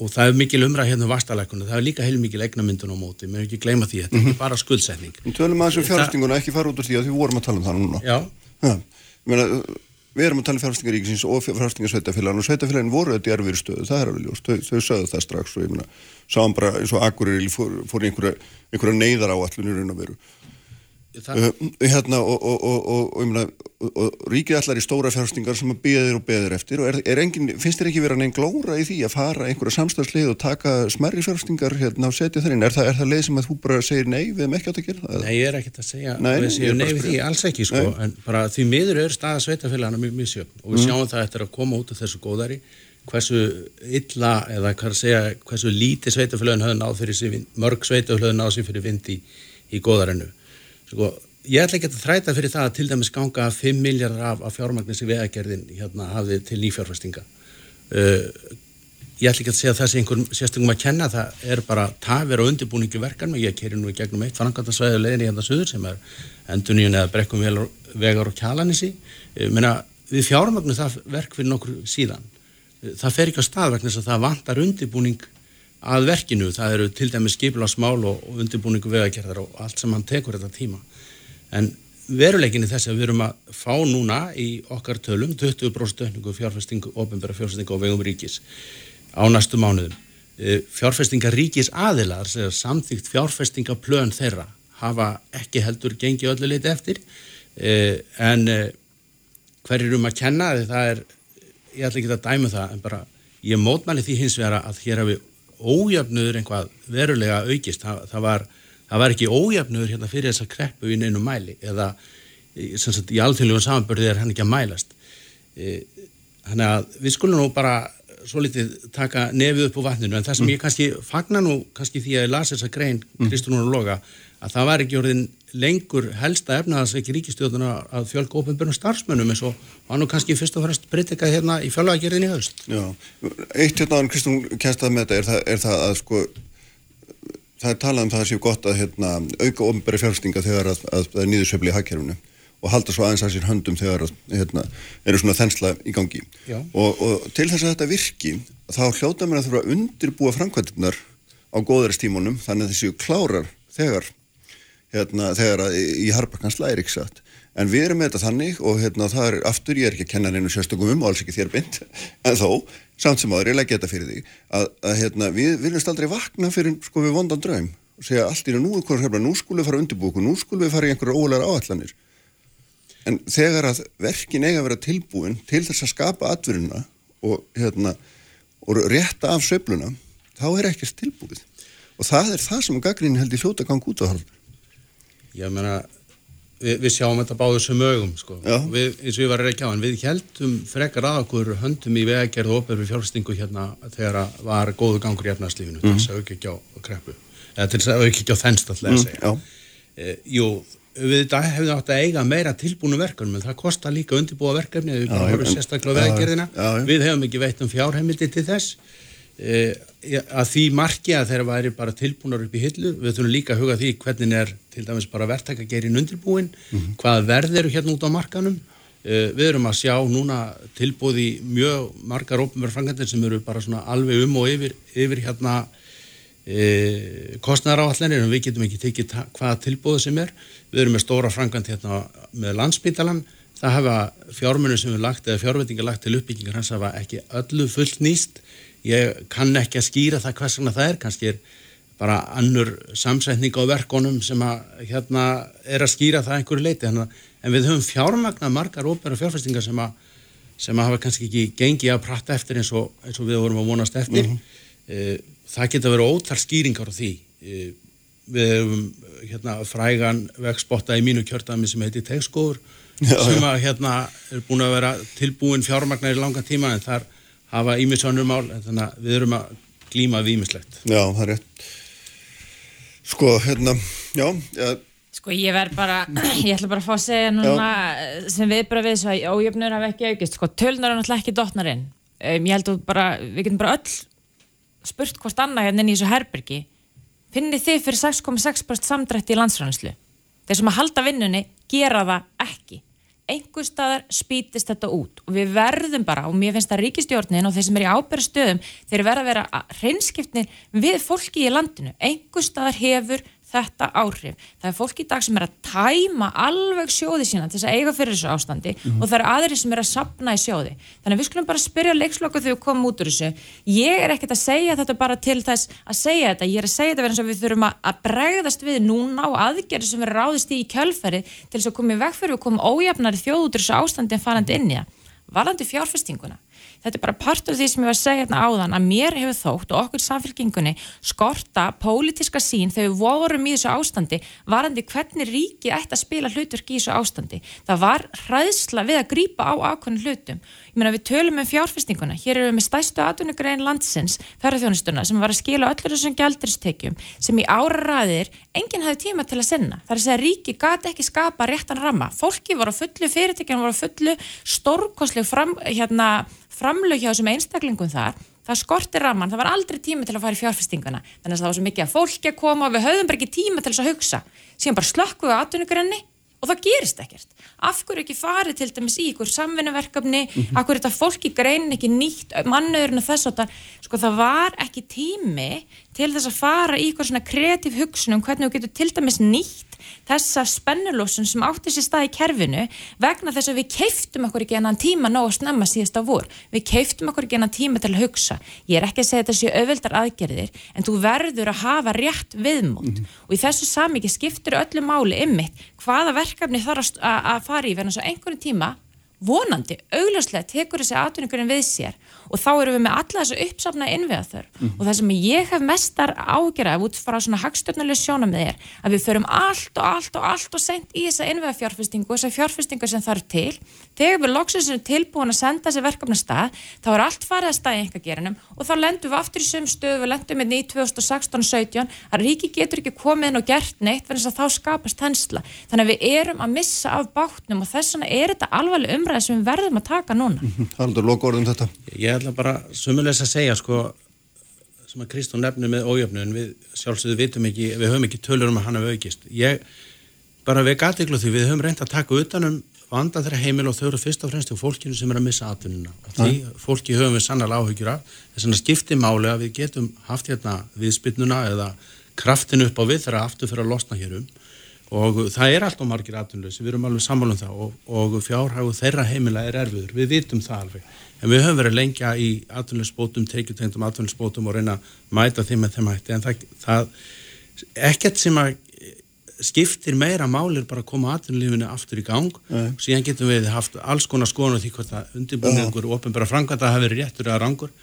og það er mikil umræð hérna um vastalækunum, það er líka heilmikil eignamyndun á móti, mér er ekki að gleyma því, þetta er mm -hmm. bara skuldsetning. Við tölum að þessum fjárhastinguna ekki fara út úr því að við vorum að tala um það núna. Já, Ja, meina, við erum að tala um fjárfæstingaríkisins og fjárfæstingarsveitafélagin og sveitafélagin voru þetta í erfir stöðu, það er alveg ljóst, þau, þau sögðu það strax og ég meina, sáum bara eins og Akureyri fór, fór einhverja, einhverja neyðar áallunir raun og veru hérna og, og, og, og ríkið allar í stóra fjárfestingar sem að beðir og beðir eftir og er, er engin, finnst þér ekki vera neinn glóra í því að fara einhverja samstagslið og taka smerri fjárfestingar hérna og setja þeirinn, er það, er það leið sem að þú bara segir nei, við erum ekki átt að gera það? Nei, ég er ekkert að segja nei, við séum nei við því, alls ekki sko, nei. en bara því miður er staða sveitafélagana mjög mjög sjöfn og við mm. sjáum það eftir að koma út af þessu góðari hversu illa eða hvað að segja hversu lítið sveitafélagin höfðu náð fyrir sig, mörg sveitafélagin náð sér fyrir vindi í, í góðarennu sko, ég ætla ekki að þræta fyrir það að til dæmis ganga 5 miljardar af, af fjármagnir sem veðagerðin hérna hafði til nýfjárfæstinga uh, ég ætla ekki að segja það sem einhver sérstöngum að kenna það er bara tafir og undirbúningi verkan og ég kerir nú í gegnum eitt frangatasvæðu leðin í hérna söður sem er enduníun eða brekkum vegar og kjalanissi uh, menna við fjármagnu það verk fyrir nokkur síðan. Það fer ekki á stað vegna þess að það vantar undirbúning að verkinu, það eru til dæmis skipilagsmál og undirbúningu vegagerðar og allt sem hann tekur þetta tíma. En veruleikinni þess að við erum að fá núna í okkar tölum 20% aukningu fjárfestingu, ofinbæra fjárfestingu á vegum ríkis á næstu mánuðum. E, fjárfestinga ríkis aðilar samþýgt fjárfestingaplön þeirra hafa ekki heldur gengið öllu leiti eftir. E, en e, hver er um að kenna? Það er, ég ætla ekki að dæma það en bara ég mótmæli því hins vegar að hér hafi ójöfnuður einhvað verulega aukist, það, það var það var ekki ójafnur hérna fyrir þessa kreppu í neinu mæli eða sagt, í alþjóðlegu samanbörði er hann ekki að mælast e, þannig að við skulum nú bara svo litið taka nefið upp á vatninu en það sem mm. ég kannski fagna nú kannski því að ég las þessa grein mm. Kristúnur Loga að það var ekki orðin lengur helsta efnaðarsveiki ríkistjóðuna að fjölga ofinbjörnum starfsmönnum eins og var nú kannski fyrst og fremst breytikað hérna í fjölgagerðin í haust. Já, eitt hérna Kristún kæstað með þetta er það, er það að sko það er talað um það að séu gott að hérna, auka ofnbæri fjárfstinga þegar að, að, að nýðursöfli í hagkerfunu og halda svo aðeins að sér höndum þegar að, hérna, eru svona þensla í gangi. Og, og til þess að þetta virki þá hljóta mér að þurfa að undirbúa framkvæmdunar á góðaristímunum þannig að þessu klárar þegar hérna, þegar í harpakans læri ekki satt. En við erum með þetta þannig og hérna, það er aftur, ég er ekki að kenna neinu sérstökum um og alls ekki þér bynd, en þó samt sem aður, ég legg þetta fyrir því að, að hérna, við viljumst aldrei vakna fyrir sko við vondan draum og segja allt í nú, nú skulum við fara undirbúku, nú skulum við fara í einhverju ólega áallanir en þegar að verkin eiga að vera tilbúin til þess að skapa atverðina og hérna og rétta af sveifluna þá er ekkert tilbúið. Og það er það sem að gaggrínin held í fljóta gang út á haldur Ég meina, við, við sjáum þetta báður sem ögum, sko. Við, eins og ég var að reykja á hann, við heldum frekar að okkur höndum í vegagerð og við fjárfestingu hérna þegar að var góðu gangur í efnarslífinu til þess að auki ekki á kreppu. Eða til þess að auki ekki á þennst alltaf já, E, jú, við þetta hefum átt að eiga meira tilbúinu verkefnum, en það kostar líka undirbúa verkefni, ef við Já, já, já. Við hefum ekki veitt um fjárheimildi til þess. E, að því marki að þeirra væri bara tilbúnar upp í hillu, við þurfum líka að huga því hvernig er til dæmis bara verktakagerin undirbúin, hvað verð eru hérna út á markanum. E, við erum að sjá núna tilbúð í mjög margar ópenverðfrangandir sem eru bara svona alveg um og yfir, yfir hérna e, kostnæðaráallanir en við getum ekki tekið hvaða tilbúðu sem er. Við erum með stóra frangand hérna með landsbítalan það hafa fjármunni sem við lagt eða fjárveitingar lagt til uppbyggingar hans hafa ekki öllu fullt nýst ég kann ekki að skýra það hvers vegna það er. Kannski er bara annur samsetning á verkonum sem að hérna er að skýra það einhverju leiti en, en við höfum fjármagnað margar ópera fjárfestingar sem að sem að hafa kannski ekki gengið að pratta eftir eins og, eins og við vorum að vonast eftir. Mm það geta verið ótal skýringar á því. E, við hefum hérna frægan vegspotta í mínu kjörtami sem heiti Tegskóður sem að hérna er búin að vera tilbúin fjármagnar í langa tíma en þar hafa ímisvannur mál en þannig að við erum að glíma við ímislegt já, það er rétt. Sko, hérna, já, já. Sko ég verð bara, ég ætla bara að fá að segja núna sem við bara við þess að ójöfnur hafa ekki aukist, sko tölnar er náttúrulega ekki dotnar inn, um, ég held að bara, við getum bara öll spurt hvort annað hérna inn í þessu herbergi. Finnið þið fyrir 6,6% samdrætti í landsfræðanslu þeir sem að halda vinnunni gera það ekki einhver staðar spýtist þetta út. Og við verðum bara, og mér finnst að ríkistjórnin og þeir sem er í ábyrra stöðum þeir verða að vera hreinskiptnir við fólki í landinu, einhver staðar hefur þetta áhrif. Það er fólk í dag sem er að tæma alveg sjóði sína til þess að eiga fyrir þessu ástandi og það eru aðri sem er að sapna í sjóði. Þannig að við skulum bara spyrja leiksloku þegar við komum út úr þessu. Ég er ekkert að segja þetta bara til þess að segja þetta. Ég er að segja þetta verðan sem við þurfum að- að bregðast við núna og aðgerði sem verður ráðist í kjölfæri til þess að koma í veg fyrir og koma ójafnari þjóð út úr þessu ástandi en farandi inn í það. Varandi fjárfestinguna. Þetta er bara partur af því sem ég var að segja hérna áðan að mér hefur þótt og okkur samfélkingunni skorta pólitiska sín þegar við vorum í þessu ástandi varandi hvernig ríki ætti að spila hlutverk í þessu ástandi. Það var hræðsla við að grípa á ákveðin hlutum. Ég meina við tölum um fjárfestinguna. Hér erum við með stæstu atvinnugrein landsins, ferðarþjónustuna, sem var að skila öllur þessum gældristekjum sem í áraræðir enginn hafði tíma til að sinna. Það er að segja ríki gati ekki skapa réttan ramma. Fólki var á fullu, fyrirtekjan var á fullu, stórkosleg fram, hérna, framlög hjá þessum einstaklingum þar það skorti ramman, það var aldrei tími til að fara í fjárfestinguna þannig að það var svo mikið að fólki að koma og við höfðum bara ekki tíma til þess að hugsa. Síðan bara slökkum við atvinnugrenni og það gerist ekkert. Af hverju ekki farið til dæmis í ykkur samvinnuverkefni? Af hverju þetta fólk í greinin ekki nýtt mannöðurinn og þess að sko það var ekki tími til þess að fara í ykkur svona kreatív hugsun um hvernig þú getur til dæmis nýtt þessa spennulósun sem átti sér stað í kerfinu vegna þess að við keiftum okkur ekki enn tíma nóg að snemma síðast á vor. Við keiftum okkur ekki enn tíma til að hugsa. Ég er ekki að segja þetta séu auðvildar aðgerðir en þú verður að hafa rétt viðmót. Og í þessu samiki skiptir öllu máli ymmit hvaða verkefni þarf að, fara í. Verðan svo einhvern tíma vonandi, augljóslega tekur þessi atvinningurinn við sér og þá erum við með alla þessu uppsafna innviða þör og það sem ég hef mestar ágjörað út frá svona hagstjórnuleg sjónum með er að við förum allt og allt og allt og sent í þessa innviða fjárfestingu og þessa fjárfestingu sem þarf til. Þegar við loksins erum tilbúin að senda þessi verkefni stað þá er allt farið að stað í einhver gerinum og þá lendum við aftur í söm stöðu. Við lendum við í 2016-17 að ríki getur ekki komið inn og gert neitt verðins að þá skapast hensla þannig að við erum að missa af bátnum og þess vegna er þetta alvarleg umræð sem við verðum að taka núna. Haldur loka orðum þetta Ég ætla bara sumulegs að segja sko sem að Kristún nefnir með ójöfnun við sjálfsögðu vitum ekki, við höfum ekki tölur um að hann hefur aukist. Ég bara við gatiklu því við höfum reynd að taka utanum vanda þeirra heimil og þau eru fyrst og fremst til fólkinu sem er að missa atvinnuna. Og því fólki höfum við sannlega áhyggjur af. Þess að skipti máli að við getum haft hérna viðspilnuna eða kraftinu upp á við þegar aftur fyrir að losna hér um. Og það er allt og margir atvinnuleysi, við erum alveg sammálum það. Og, og fjárhægu þeirra heimila er erfiður, við vitum það alveg en við höfum verið lengja í atvinnuleysbótum tekjutengtum atvinnuleysbótum og reyna að mæta þeim með þeim hætti. En það, það ekkert sem að skiptir meira málir bara að koma atvinnulífinu aftur í gang. Nei. síðan getum við haft alls konar skoðan á því hvort að undirbúningur og ofinbæra framkvæmda hafi verið réttur eða rangur.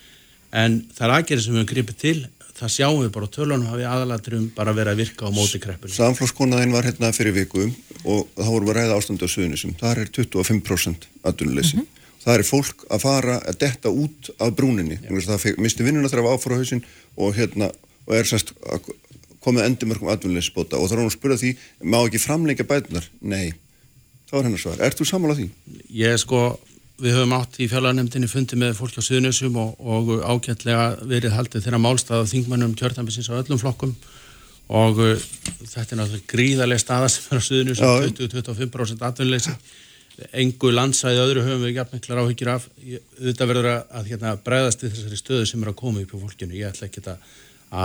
En það er aðgerið sem við gripið til það sjáum við bara tölunum hafi aðalatrum bara verið að virka á móti kreppunni. Samflókskonaðinn var hérna fyrir viku og þá vorum við að ræða ástandu á suðunisum það er 25% aðdunuleysi mm -hmm. Það er fólk að fara að detta út af brúninni, það misti vinnuna þegar það var áfóra hausin og hérna og er sérst komið endumörkum aðdunleysbóta og þá er hún að spura því má ekki framleika bætunar? Nei, þá er hennar svar. Ert þú samála því? Ég sko við höfum átt í fjálanemdini fundi með fólk á Suðnjössum og, og ágætlega verið haldið þeirra málstað þingmannum kjörðanbissins á öllum flokkum. Og uh, þetta er náttúrulega gríðarlega staða sem er á Suðnjössum 20-25% atvinnleysi engu landsæði öðru höfum við ekki miklar áhyggjur af. Þetta verður að, hérna, bregðast í þessari stöðu sem er að koma upp á fólkinu. Ég ætla ekki að,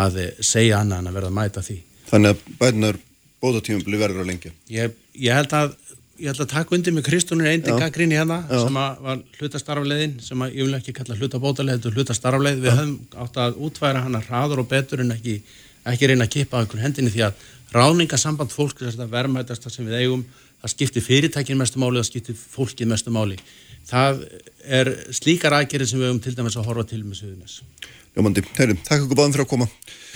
að segja annað en að verða að mæta því. Þannig að bætunar bótatífum blir verður að lengja ég, ég held að ég ætla að taka undir með Kristúnir eindi gaggrinni hérna Já. sem var hlutastarfleiðin sem ég vil ekki kalla hlutabótaleið þetta er hlutastarfleið, við höfum átt að útværa hana hraður og betur en ekki, ekki reyna að kippa á einhvern hendinni því að ráningasamband fólk er þetta verðmætasta sem við eigum það skiptir fyrirtækin mestu máli það skiptir fólkið mestu máli. Það er slíkar aðgerið sem við höfum til dæmis að horfa til með suðunis Jómandi, heyrim, takk ykkur báðum fyrir að koma.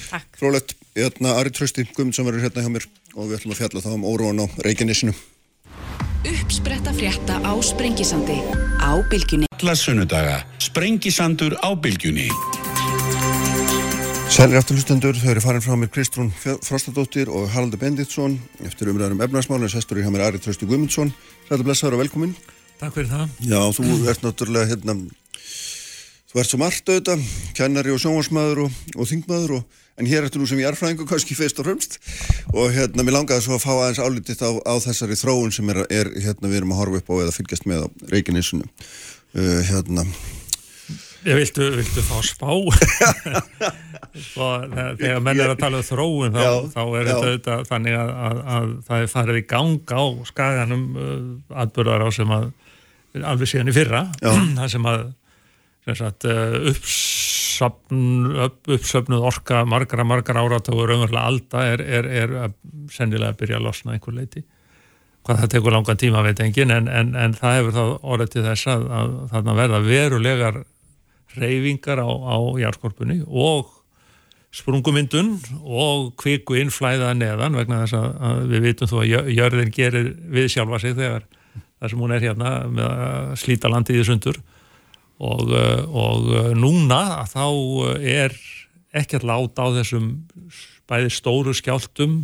Takk. Frólegt, hérna Ari Trösti Guðmundsson verður hérna hjá mér og við ætlum að fjalla þá um óróan á Reykjanesinu. Uppspretta frétta á Sprengisandi á Bilginni. Alla sunnudaga, Sprengisandur á Bilginni. Sælir afturlustendur, þau eru farin frá mér Kristrún Frostadóttir og Haraldur Benditsson eftir umræðarum efnarsmálinu, sestur í hamir Ari Trausti Guðmundsson. Sælir blessaður og velkomin. Takk fyrir það. Já, þú ert náttúrulega hérna, þú ert svo margt auðvitað, kennari og sjónvarsmaður og, og þingmaður og en hér ertu nú sem ég er fræðingu kannski feist og fremst og hérna mér langaði svo að fá aðeins álitið á, á þessari þróun sem er, er hérna við erum að horfa upp á eða fylgjast með á Reykjanesinu uh, hérna Ég viltu, viltu fá spá? Þegar menn er að tala um þróun þá, já, þá er já. þetta auðvitað þannig að, að, að það er farið í gang á skaganum uh, atbyrðar á sem að alveg síðan í fyrra það sem að sem sagt, uh, upps uppsöfnuð orka margra, margra áratáður raunverulega alda er, er, er sennilega að byrja að losna einhver leiti hvað það tekur langan tíma veit engin en, en, en það hefur þá orðið til þess að, að þarna verða verulegar reyfingar á, á járkorpunni og sprungumyndun og kviku innflæða neðan vegna þess að, að við vitum þú að jörðin gerir við sjálfa sig þegar það sem hún er hérna með að slíta landið í sundur. Og, eh, og eh, núna þá eh, er ekkert láta á þessum bæði stóru skjáltum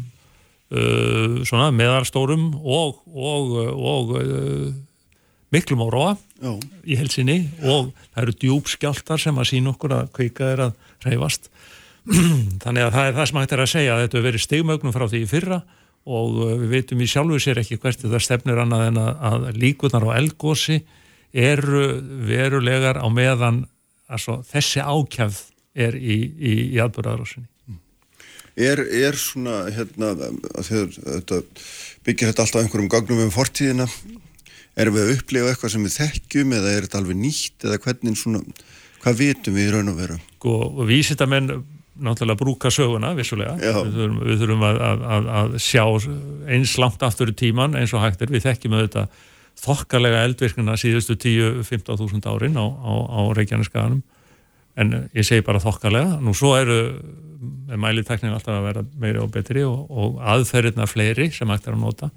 uh, meðarstórum og, og, og uh, miklum áróa í helsinni og það eru djúpskjáltar sem að sína okkur að kveika er að reyfast þannig að það er það sem hægt er að segja að þetta hefur verið stegmögnum frá því í fyrra og við veitum í sjálfu sér ekki hvert þetta stefnir annað en að, að líkunar á elgósi eru verulegar á meðan altså, þessi ákjafð er í, í, í aðbúraðarásinni. Er, er svona, hérna, þegar þetta byggir þetta alltaf einhverjum gagnum um fortíðina, erum við að upplifa eitthvað sem við þekkjum eða er þetta alveg nýtt eða hvernig svona, hvað vitum við í raun og veru? Sko, og vísitamenn náttúrulega brúka söguna, vissulega. Við þurfum, við þurfum að, að, að sjá eins langt aftur í tíman eins og hægt er, við þekkjum auðvitað þokkalega eldvirkuna síðustu 10-15 þúsund árin á, á, á Reykjaneskaganum en ég segi bara þokkalega. Nú svo eru mæliteknin alltaf að vera meiri og betri og, og aðferðirna fleiri sem ættir að nota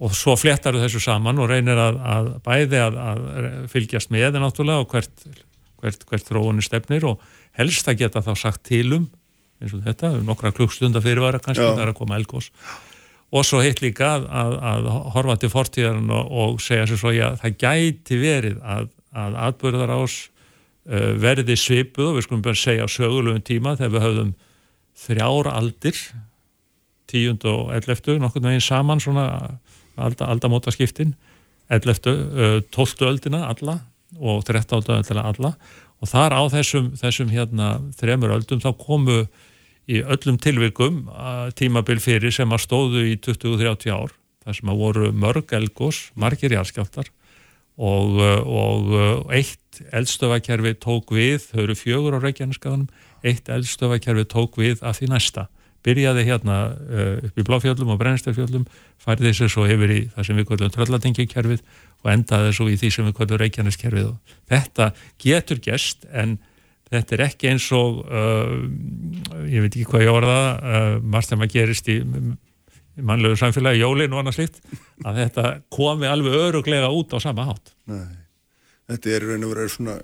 og svo flettar þessu saman og reynir að, að bæði að, að fylgjast með það náttúrulega og hvert, hvert, hvert þróunni stefnir og helst að geta þá sagt tilum eins og þetta, nokkra klukkstunda fyrirvara kannski, það er að koma elgós og svo hitt líka að, að, að horfa til fortíðan og, og segja sér svo að það gæti verið að, að atbyrðar ás uh, verði svipuð og við skulum bara segja sögulegum tíma þegar við höfðum þrjára aldir tíund og elleftu nokkur með einn saman svona alda, aldamóta skiptin elleftu, uh, tóltu öldina alla og þrettáttu öldina alla og þar á þessum, þessum hérna þremur öldum þá komu í öllum tilvikum tímabil fyrir sem að stóðu í 20-30 ár þar sem að voru mörg elgós, margir járskjáltar og, og eitt eldstöfakerfi tók við, þau eru fjögur á Reykjaneskaðunum, eitt eldstöfakerfi tók við að því næsta. Byrjaði hérna upp í Bláfjöllum og Brennstafjöllum, færði þessu svo yfir í það sem við kallum tröllatengikerfið og endaði svo í því sem við kallum Reykjaneskerfið og þetta getur gest en þetta er ekki eins og uh, ég veit ekki hvað ég orða uh, margt sem að gerist í, mannlegu samfélagi, jólin og annað slikt að þetta komi alveg öruglega út á sama hátt Nei. Þetta er raun og verið svona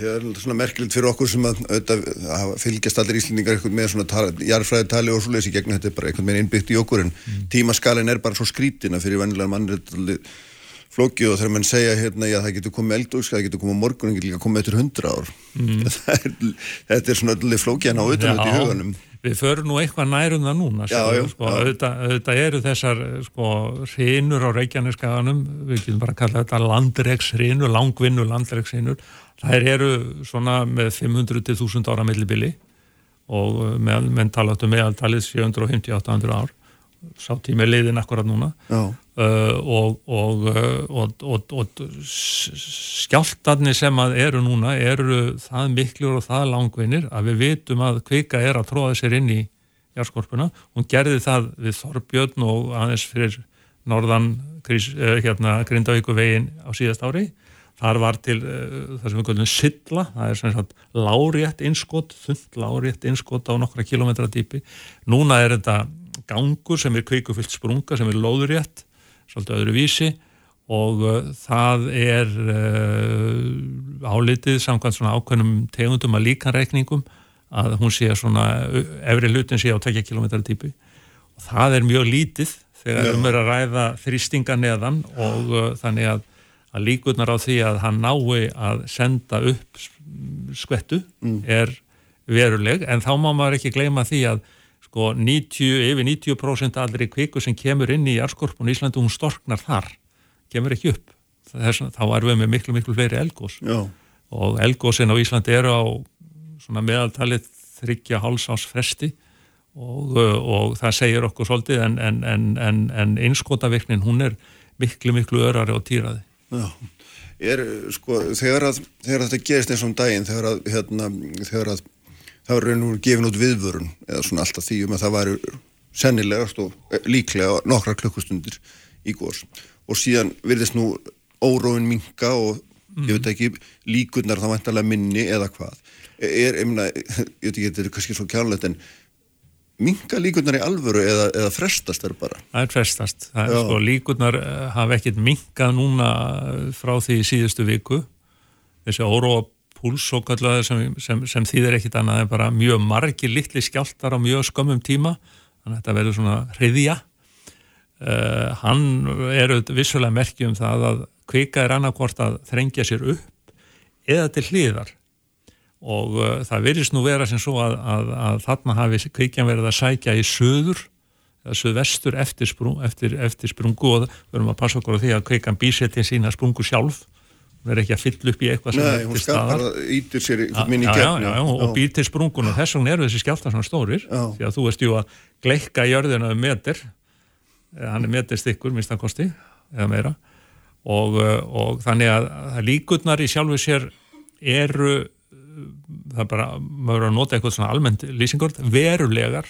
það er svona merkilegt fyrir okkur sem að, að, að fylgjast allir íslendingar með svona jarðfræði tali og svo leysi gegn þetta er bara einhvern veginn innbyggt í okkur en mm. tímaskalin er bara svo skrítina fyrir vennilega mannréttalið flóki og þegar mann segja hérna já það getur komið eldókska, það getur komið morgun en getur líka komið eftir hundra ár mm. er, þetta er svona allir flóki hann á auðvitað í huganum Við förum nú eitthvað nærum það núna já, já, sko, auðvitað, auðvitað eru þessar sko, hrinur á Reykjaneskaganum við getum bara að kalla þetta landregsrinur langvinnu landregsrinur þær eru svona með 500-1000 ára millibili og með, menn talaðum meðaltalið 750-800 ár. Sá tími leiðin akkurat núna og, og, og, og skjáltarnir sem að eru núna eru það miklur og það langvinir að við vitum að kvika er að tróða sér inn í járskorpuna hún gerði það við Þorbjörn og aðeins fyrir norðan hérna, Grindavíku vegin á síðast ári. Þar var til uh, það sem við kallum silla, það er svona lárétt innskott, þund lárétt innskott á nokkra kilometra dýpi. Núna er þetta gangur sem er kveikufyllt sprunga sem er lóðurétt svolítið öðru vísi. Og uh, það er uh, álitið samkvæmt svona ákveðnum tegundum að líkanreikningum að hún sé svona efri hlutin sé á 2 km típu og það er mjög lítið þegar við mögum að ræða þrýstinga neðan og uh, þannig að, að líkurnar á því að hann nái að senda upp skvettu mm. er veruleg. En þá má maður ekki gleyma því að sko 90, yfir 90% allri kviku sem kemur inn í Jarskorpun í Íslandu, hún storknar þar. Kemur ekki upp. Þess, þá erum við með miklu miklu fleiri elgós og elgósin á Íslandi eru á meðaltalið þryggja hálsás fresti. Og, og það segir okkur svolítið en, en, en, en einskotavirknin hún er miklu miklu örari og týraði Já, er sko þegar að, þegar að þetta gerist eins og um daginn þegar að, hérna, þegar að það var raun og gefin út viðvörun eða svona alltaf því um að það væri sennilegast og eh, líklega nokkra klukkustundir í góðs og síðan virðist nú óróin minka og mm. ég veit ekki líkunar þá vantarlega minni eða hvað. Er, ég meina, ég veit ekki þetta er kannski svo kjánlegt en minka líkunar í alvöru eða, eða frestast er bara? Það er frestast. Það er sko, líkunar eh, hafa ekkit minkað núna frá því síðustu viku. Þessi óróa púls og kallaði sem, sem, sem þýðir ekkit annað en bara mjög margi litli skjáltar á mjög skömmum tíma. Þannig að þetta verður svona hriðja uh, hann er vissulega merkjum það að kvika er annarkvort að þrengja sér upp eða til hliðar. Og uh, það verðist nú vera sem svo að, að, að þarna hafi kvikjan verið að sækja í söður eða söðvestur eftir, sprung, eftir, eftir sprungu og verðum að passa okkur á því að kvikan bísettin sína sprungu sjálf verður ekki að fylla upp í eitthvað sem Nei, er hún skapar ítir sér minni í gefni. Já, já, já, og býr til sprungun og þess vegna eru þessi skjálta svona stórir já. því að þú veist jú að gleikka jörðina um meter, hann er meter stykkur, minnstakosti, eða meira og, uh, og þannig að, að líkurnar í sjálfu sér eru, það er bara, maður verður að nota eitthvað svona almennt lýsingur, verulegar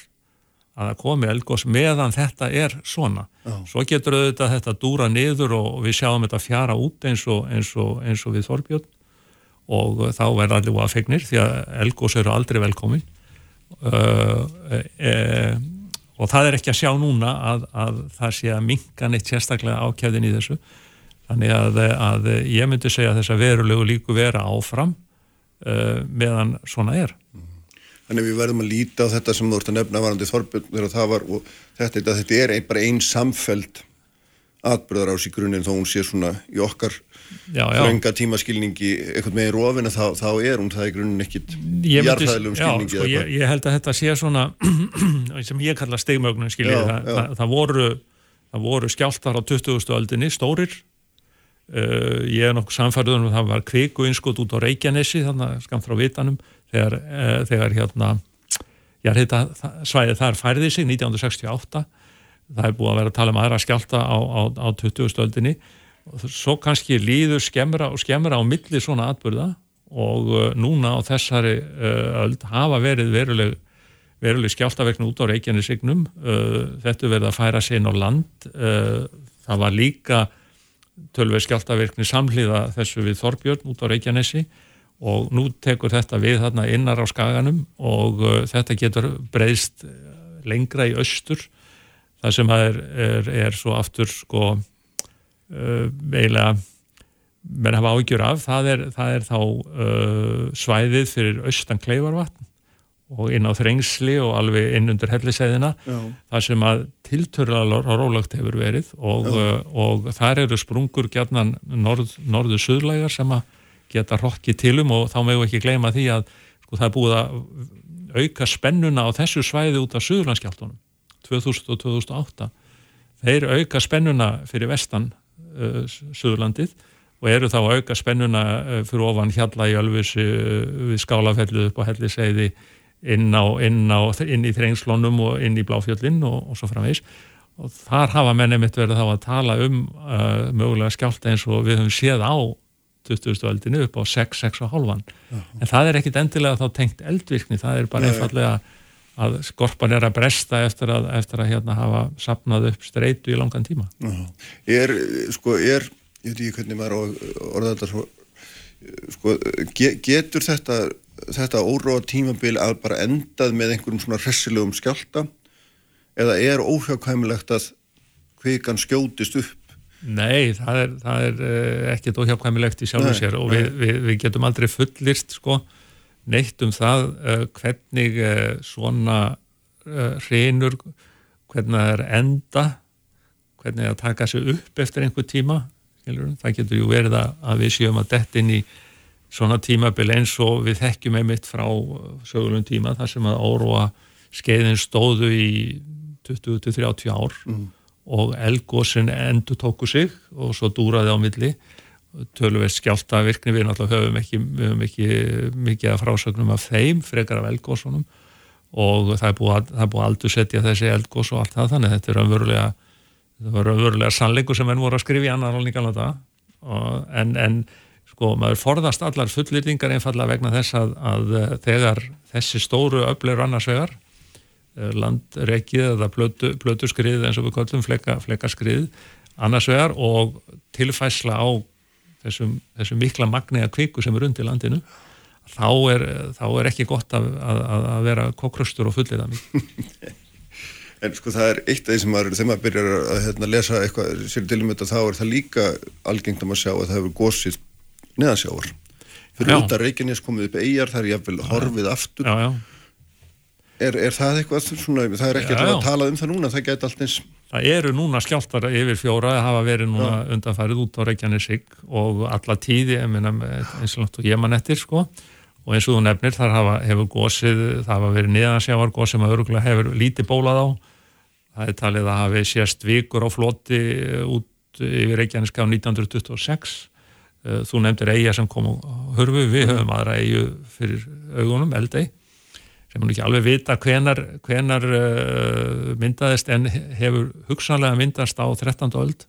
að það komi eldgós meðan þetta er svona. Já. Svo getur auðvitað þetta dúra niður og við sjáum þetta fjara út eins og, eins og, eins og við Þorbjörn og þá verður allir að fegnir því að eldgós eru aldrei velkomin uh, e, e, og það er ekki að sjá núna að, að það sé að minga neitt sérstaklega ákjæðin í þessu þannig að, að ég myndi segja að þessa verulegu líku vera áfram uh, meðan svona er. Þannig við verðum að líta á þetta sem þú ert að nefna varandi Þorbjörn þegar það var og þetta, þetta er ein, bara einn samfeld atbyrðar ás í grunninn þó hún sé svona í okkar frönga tímaskilningi eitthvað með í rófina þá, þá er hún það í grunninn ekkit jarðhæðilegum skilningi. Sko, ég, ég held að þetta sé svona sem ég kalla stegmögnum skiljið, það, það, það voru, voru skjáltar á 20. öldinni, stórir uh, ég er nokkuð samfærður um að það var kviku innskot út á Reykjanesi þannig að skamt frá vitanum þegar, e, þegar hérna jarðhita svæðið þar færði sig 1968 það er búið að vera að tala um aðra skjálta á, á, á 20. stöldinni og svo kannski líður skemmra og skemmra á milli svona atbyrða og uh, núna á þessari uh, öld hafa verið veruleg, veruleg skjáltaverknu út á Reykjanesignum. Uh, þetta verið að færa sér á land. Það var líka tölver skjáltaverkni samhliða þessu við Þorbjörn út á Reykjanesi og nú tekur þetta við þarna innar á skaganum og uh, þetta getur breyðst lengra í austur það sem er, er, er svo aftur sko uh, eiginlega menn hafa ágjör af, það er, það er þá uh, svæðið fyrir austan kleifarvatn og inn á þrengsli og alveg inn undir helliseiðina það sem að tilturlega rólagt hefur verið og, uh, og þar eru sprungur gætnan norð, norðu suðlægar sem að geta rokki tilum og þá meðu ekki gleyma því að sko, það er búið að auka spennuna á þessu svæði út af suðurlandskjáltunum 2000 og 2008 þeir auka spennuna fyrir vestan uh, suðurlandið og eru þá að auka spennuna uh, fyrir ofan hjalla í Ölfusi uh, við skálafellu upp á helliseiði inn, inn, inn í þrengslónum og inn í bláfjöllin og, og svo framvegs og þar hafa menni mitt verið þá að tala um uh, mögulega skjálta eins og við höfum séð á 20. öldinu upp á 6-6,5 en það er ekkit endilega þá tengt eldvirkni, það er bara einfallega að skorpan er að bresta eftir að, eftir að hérna hafa sapnað upp streitu í langan tíma Já. Er, sko, er ég veit ekki hvernig maður orða þetta svo, sko, ge, getur þetta þetta óróa tímabil að bara endað með einhverjum svona hressilegum skjálta eða er óhjákvæmilegt að kvikan skjótist upp Nei, það er, það er uh, ekkert óhjákvæmilegt í sjálfu sér og við, við, við getum aldrei fullist sko, neitt um það uh, hvernig uh, svona hrinur, hvernig það er enda hvernig það taka sig upp eftir einhver tíma það getur ju verið að við séum að dett inn í svona tímabil eins og við þekkjum einmitt frá sögulum tíma þar sem að óróa skeiðin stóðu í 20-30 ár. Mm. Og elgósin endur tóku sig og svo dúraði á milli. Tölverst skjálta virkni við náttúrulega höfum ekki, höfum ekki mikið af frásögnum af þeim frekar af elgósunum og það er búið að, búið að aldur setja þessi elgós og allt það þannig þetta er raunverulega það var raunverulega sannleiku sem enn voru að skrifa í annar alveg alveg það en, en sko maður forðast allar fullirðingar einfallega vegna þess að, að eh, þegar þessi stóru öflur annarsvegar eh, landreikið eða blötu, blötu skrið eins og við kallum fleka, flekaskrið annarsvegar og tilfæsla á þessum, þessum mikla magni að kviku sem er undir landinu þá er, þá er ekki gott að, að, að vera kokkröstur og fullir það mikið En sko það er eitt af því sem maður, þegar maður byrjar að hérna, lesa eitthvað sér til um þetta, þá er það líka algengt að maður sjá að það hefur gósið neðansjávar. Fyrir út að Reykjanes komið upp eigjar, það er jáfnvel horfið aftur. Já, já. Er, er það eitthvað svona, það er ekki að tala um það núna, það geta allt eins. Það eru núna skjáltar yfir fjóra, það hafa verið núna já. undanfarið út á Reykjanesig og alla tíði, ég meina eins og náttúrulega ég mann eftir sko og eins og þú nefnir þar hafa, hefur gósið, það hafa verið niðansjávar gósið sem að hefur lítið bólað á það er talið að hafi sérst vikur á floti út yfir Reykjaneska á 1926 eh, þú nefndir eiga sem kom á hörfu við höfum aðra eigu fyrir augunum, eldei sem hún ekki alveg vita hvenar, hvenar uh, myndaðist en hefur hugsanlega myndast á 13. öld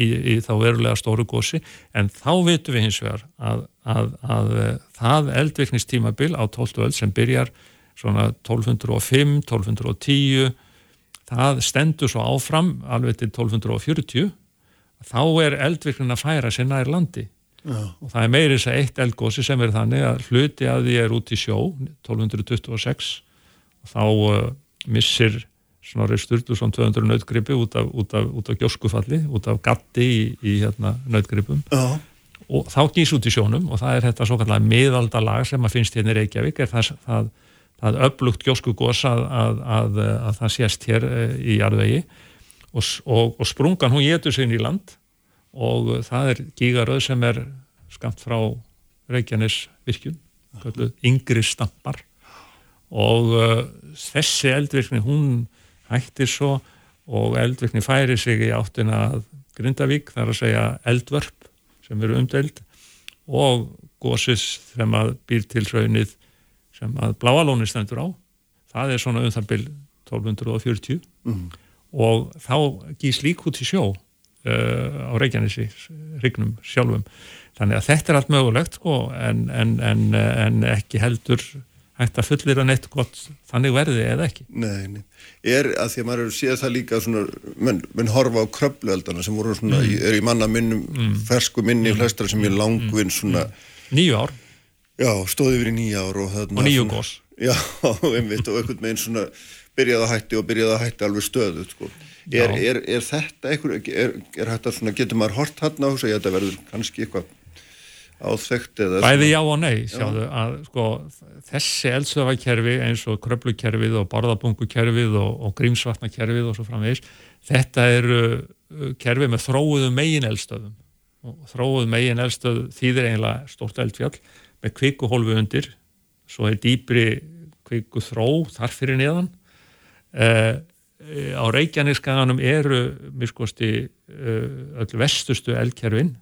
í, í þá verulega stóru gósi en þá vitum við hins vegar að, að, að, að það eldviknistímabil á 12. öld sem byrjar svona 1205, 1210 það stendur svo áfram alveg til 1240 þá er eldvirknin að færa sér nær landi Já. og það er meirins að eitt eldgósi sem er þannig að hluti að því er út í sjó 1226 og þá uh, missir Snorri Sturluson 200 nautgripi út af, út af, út af gjóskufalli, út af gatti í, í hérna, nautgripum. Já. og þá gís út í sjónum og það er þetta svo kallega miðaldalag sem að finnst hérna í Reykjavík. Er það, það það upplugt gjóskugós að, að, að, að það sést hér eh, í jarðvegi. Og, og, og sprungan hún getur sér í land og það er gígaröð sem er skamt frá Reykjanes virkjun, yngri stampar. Og uh, þessi eldvirkni hún hættir svo og eldvirkni færi sig í áttina Grindavík, þar að segja eldvörp sem eru umdelt og gósis sem að býr til raunnið sem að bláalóni stendur á. Það er svona um það byrj 1240 mm. og þá gís lík út í sjó á Reykjanesi Rignum sjálfum þannig að þetta er allt mögulegt sko, en, en, en, en ekki heldur hægt að fullir að neitt gott þannig verði eða ekki Nei, nei. er að því að maður séð það líka svona, menn, menn horfa á kröplueldana sem voru svona, mm. er í manna minnum mm. fersku minni mm. flestra sem er langvinn svona Nýju ár Já, stóði yfir í nýja ár og, og nýju gós Já, einmitt og einhvern veginn svona byrjaði að hætti og byrjaði að hætti alveg stöðu sko. Er, er, er þetta eitthvað, er, er þetta svona, getur maður hort hann á þess að þetta verður kannski eitthvað áþvegt eða Bæði já og nei, sjáðu já. að sko þessi eldsöfakerfi eins og kröplukerfið og barðabungukerfið og, og grímsvatnakerfið og svo framvegis þetta eru uh, kerfi með þróuðu megin eldstöðum og þróuðu megin eldstöð þýðir eiginlega stórt eldfjall með kvikuhólfi undir svo er dýbri kviku þró þar fyrir neðan. Uh, á Reykjaneskaganum eru miskosti uh, öll vestustu eldkerfin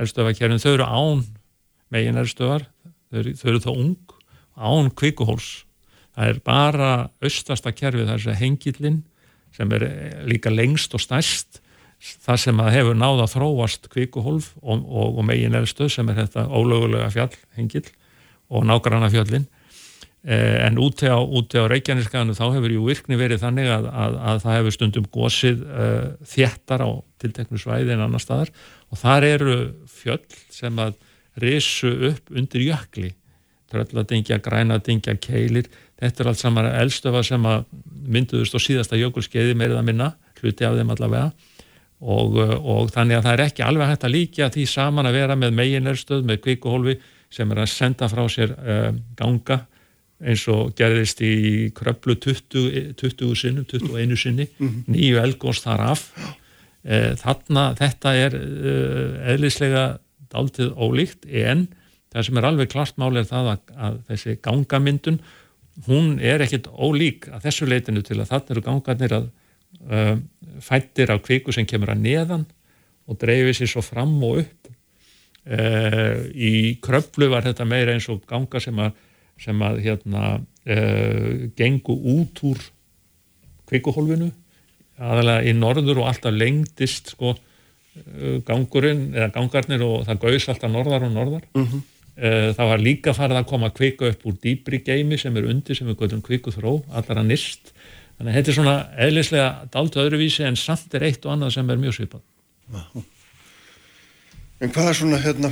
eldstöfakerfin, þau eru án megin eldstöfar, þau, þau eru þá ung án kvikuhóls það er bara austasta kerfi það er þess að hengilinn sem er líka lengst og stærst það sem að hefur náða þróast kvikuhólf og, og, og megin eldstöð sem er þetta ólögulega fjall hengil og nágranna fjöllin eh, en úti á, á Reykjaneskaðinu þá hefur jú virkni verið þannig að, að, að það hefur stundum gósið uh, þéttar á tilteknu svæði en annar staðar. Og þar eru fjöll sem að risu upp undir jökli. Trölladingja, grænadingja, keilir. Þetta er allt saman eldstöfa sem að mynduðust á síðasta jökulskeiði meirið að minna, hluti af þeim allavega. Og, og þannig að það er ekki alveg hægt að líka því saman að vera með meginerstöð, með kvikuhólfi sem er að senda frá sér uh, ganga eins og gerðist í kröplu 20, 20 sinnum, 21 sinni mm -hmm. nýju elgóst þar af uh, þarna, þetta er uh, eðlislega dáltið ólíkt en það sem er alveg klart mál er það að, að þessi gangamyndun hún er ekkit ólík að þessu leitinu til að þarna eru gangarnir að fættir af kviku sem kemur að neðan og dreifir sér svo fram og upp Uh, í kröflu var þetta meira eins og ganga sem að, sem að hérna, uh, gengu út úr kvikuhólfinu aðalega í norður og alltaf lengdist sko, uh, gangurinn eða gangarnir og það gauðs alltaf norðar og norðar -huh. Mhm. það var líka farið að koma kviku upp úr dýbri geimi sem er undir sem er göðum kviku þró, allar að nýst þannig að þetta er svona eðlislega dalt öðruvísi en samt er eitt og annað sem er mjög svipað En hvað er svona hérna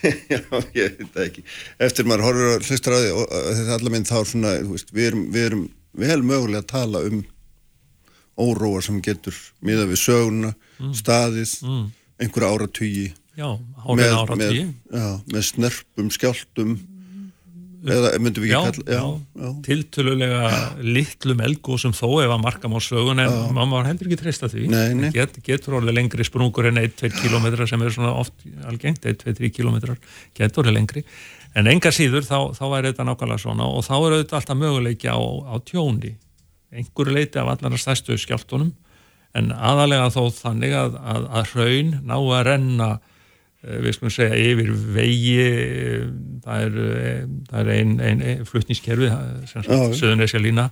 Já, ég veit það ekki eftir maður horfur að hlustra að því þetta allar minn þá svona veist, við, erum, við erum vel mögulega að tala um óróa sem getur miða við söguna, mm. staðið mm. einhverja áratugji Já, hálfinn áratugji með, með snerpum, skjáltum eða myndum við ekki kalla já, já. tiltölulega litlum elgóðsum þó ef að marka má sögun en maður var heldur ekki treysta því. Nei, nei. Get, getur orðið lengri sprungur en 1-2 km sem er svona oft algengt 1-2-3 km getur orðið lengri. En enga síður þá, þá er þetta nákvæmlega svona og þá er þetta alltaf möguleiki á, á tjóni. Einhverju leiti af allar stærstu skjáltunum en aðalega þó þannig að, að, að hraun ná að renna við skulum segja yfir vegi eh, það er, eh, það er ein, ein, ein flutnískerfi söðunesja lína.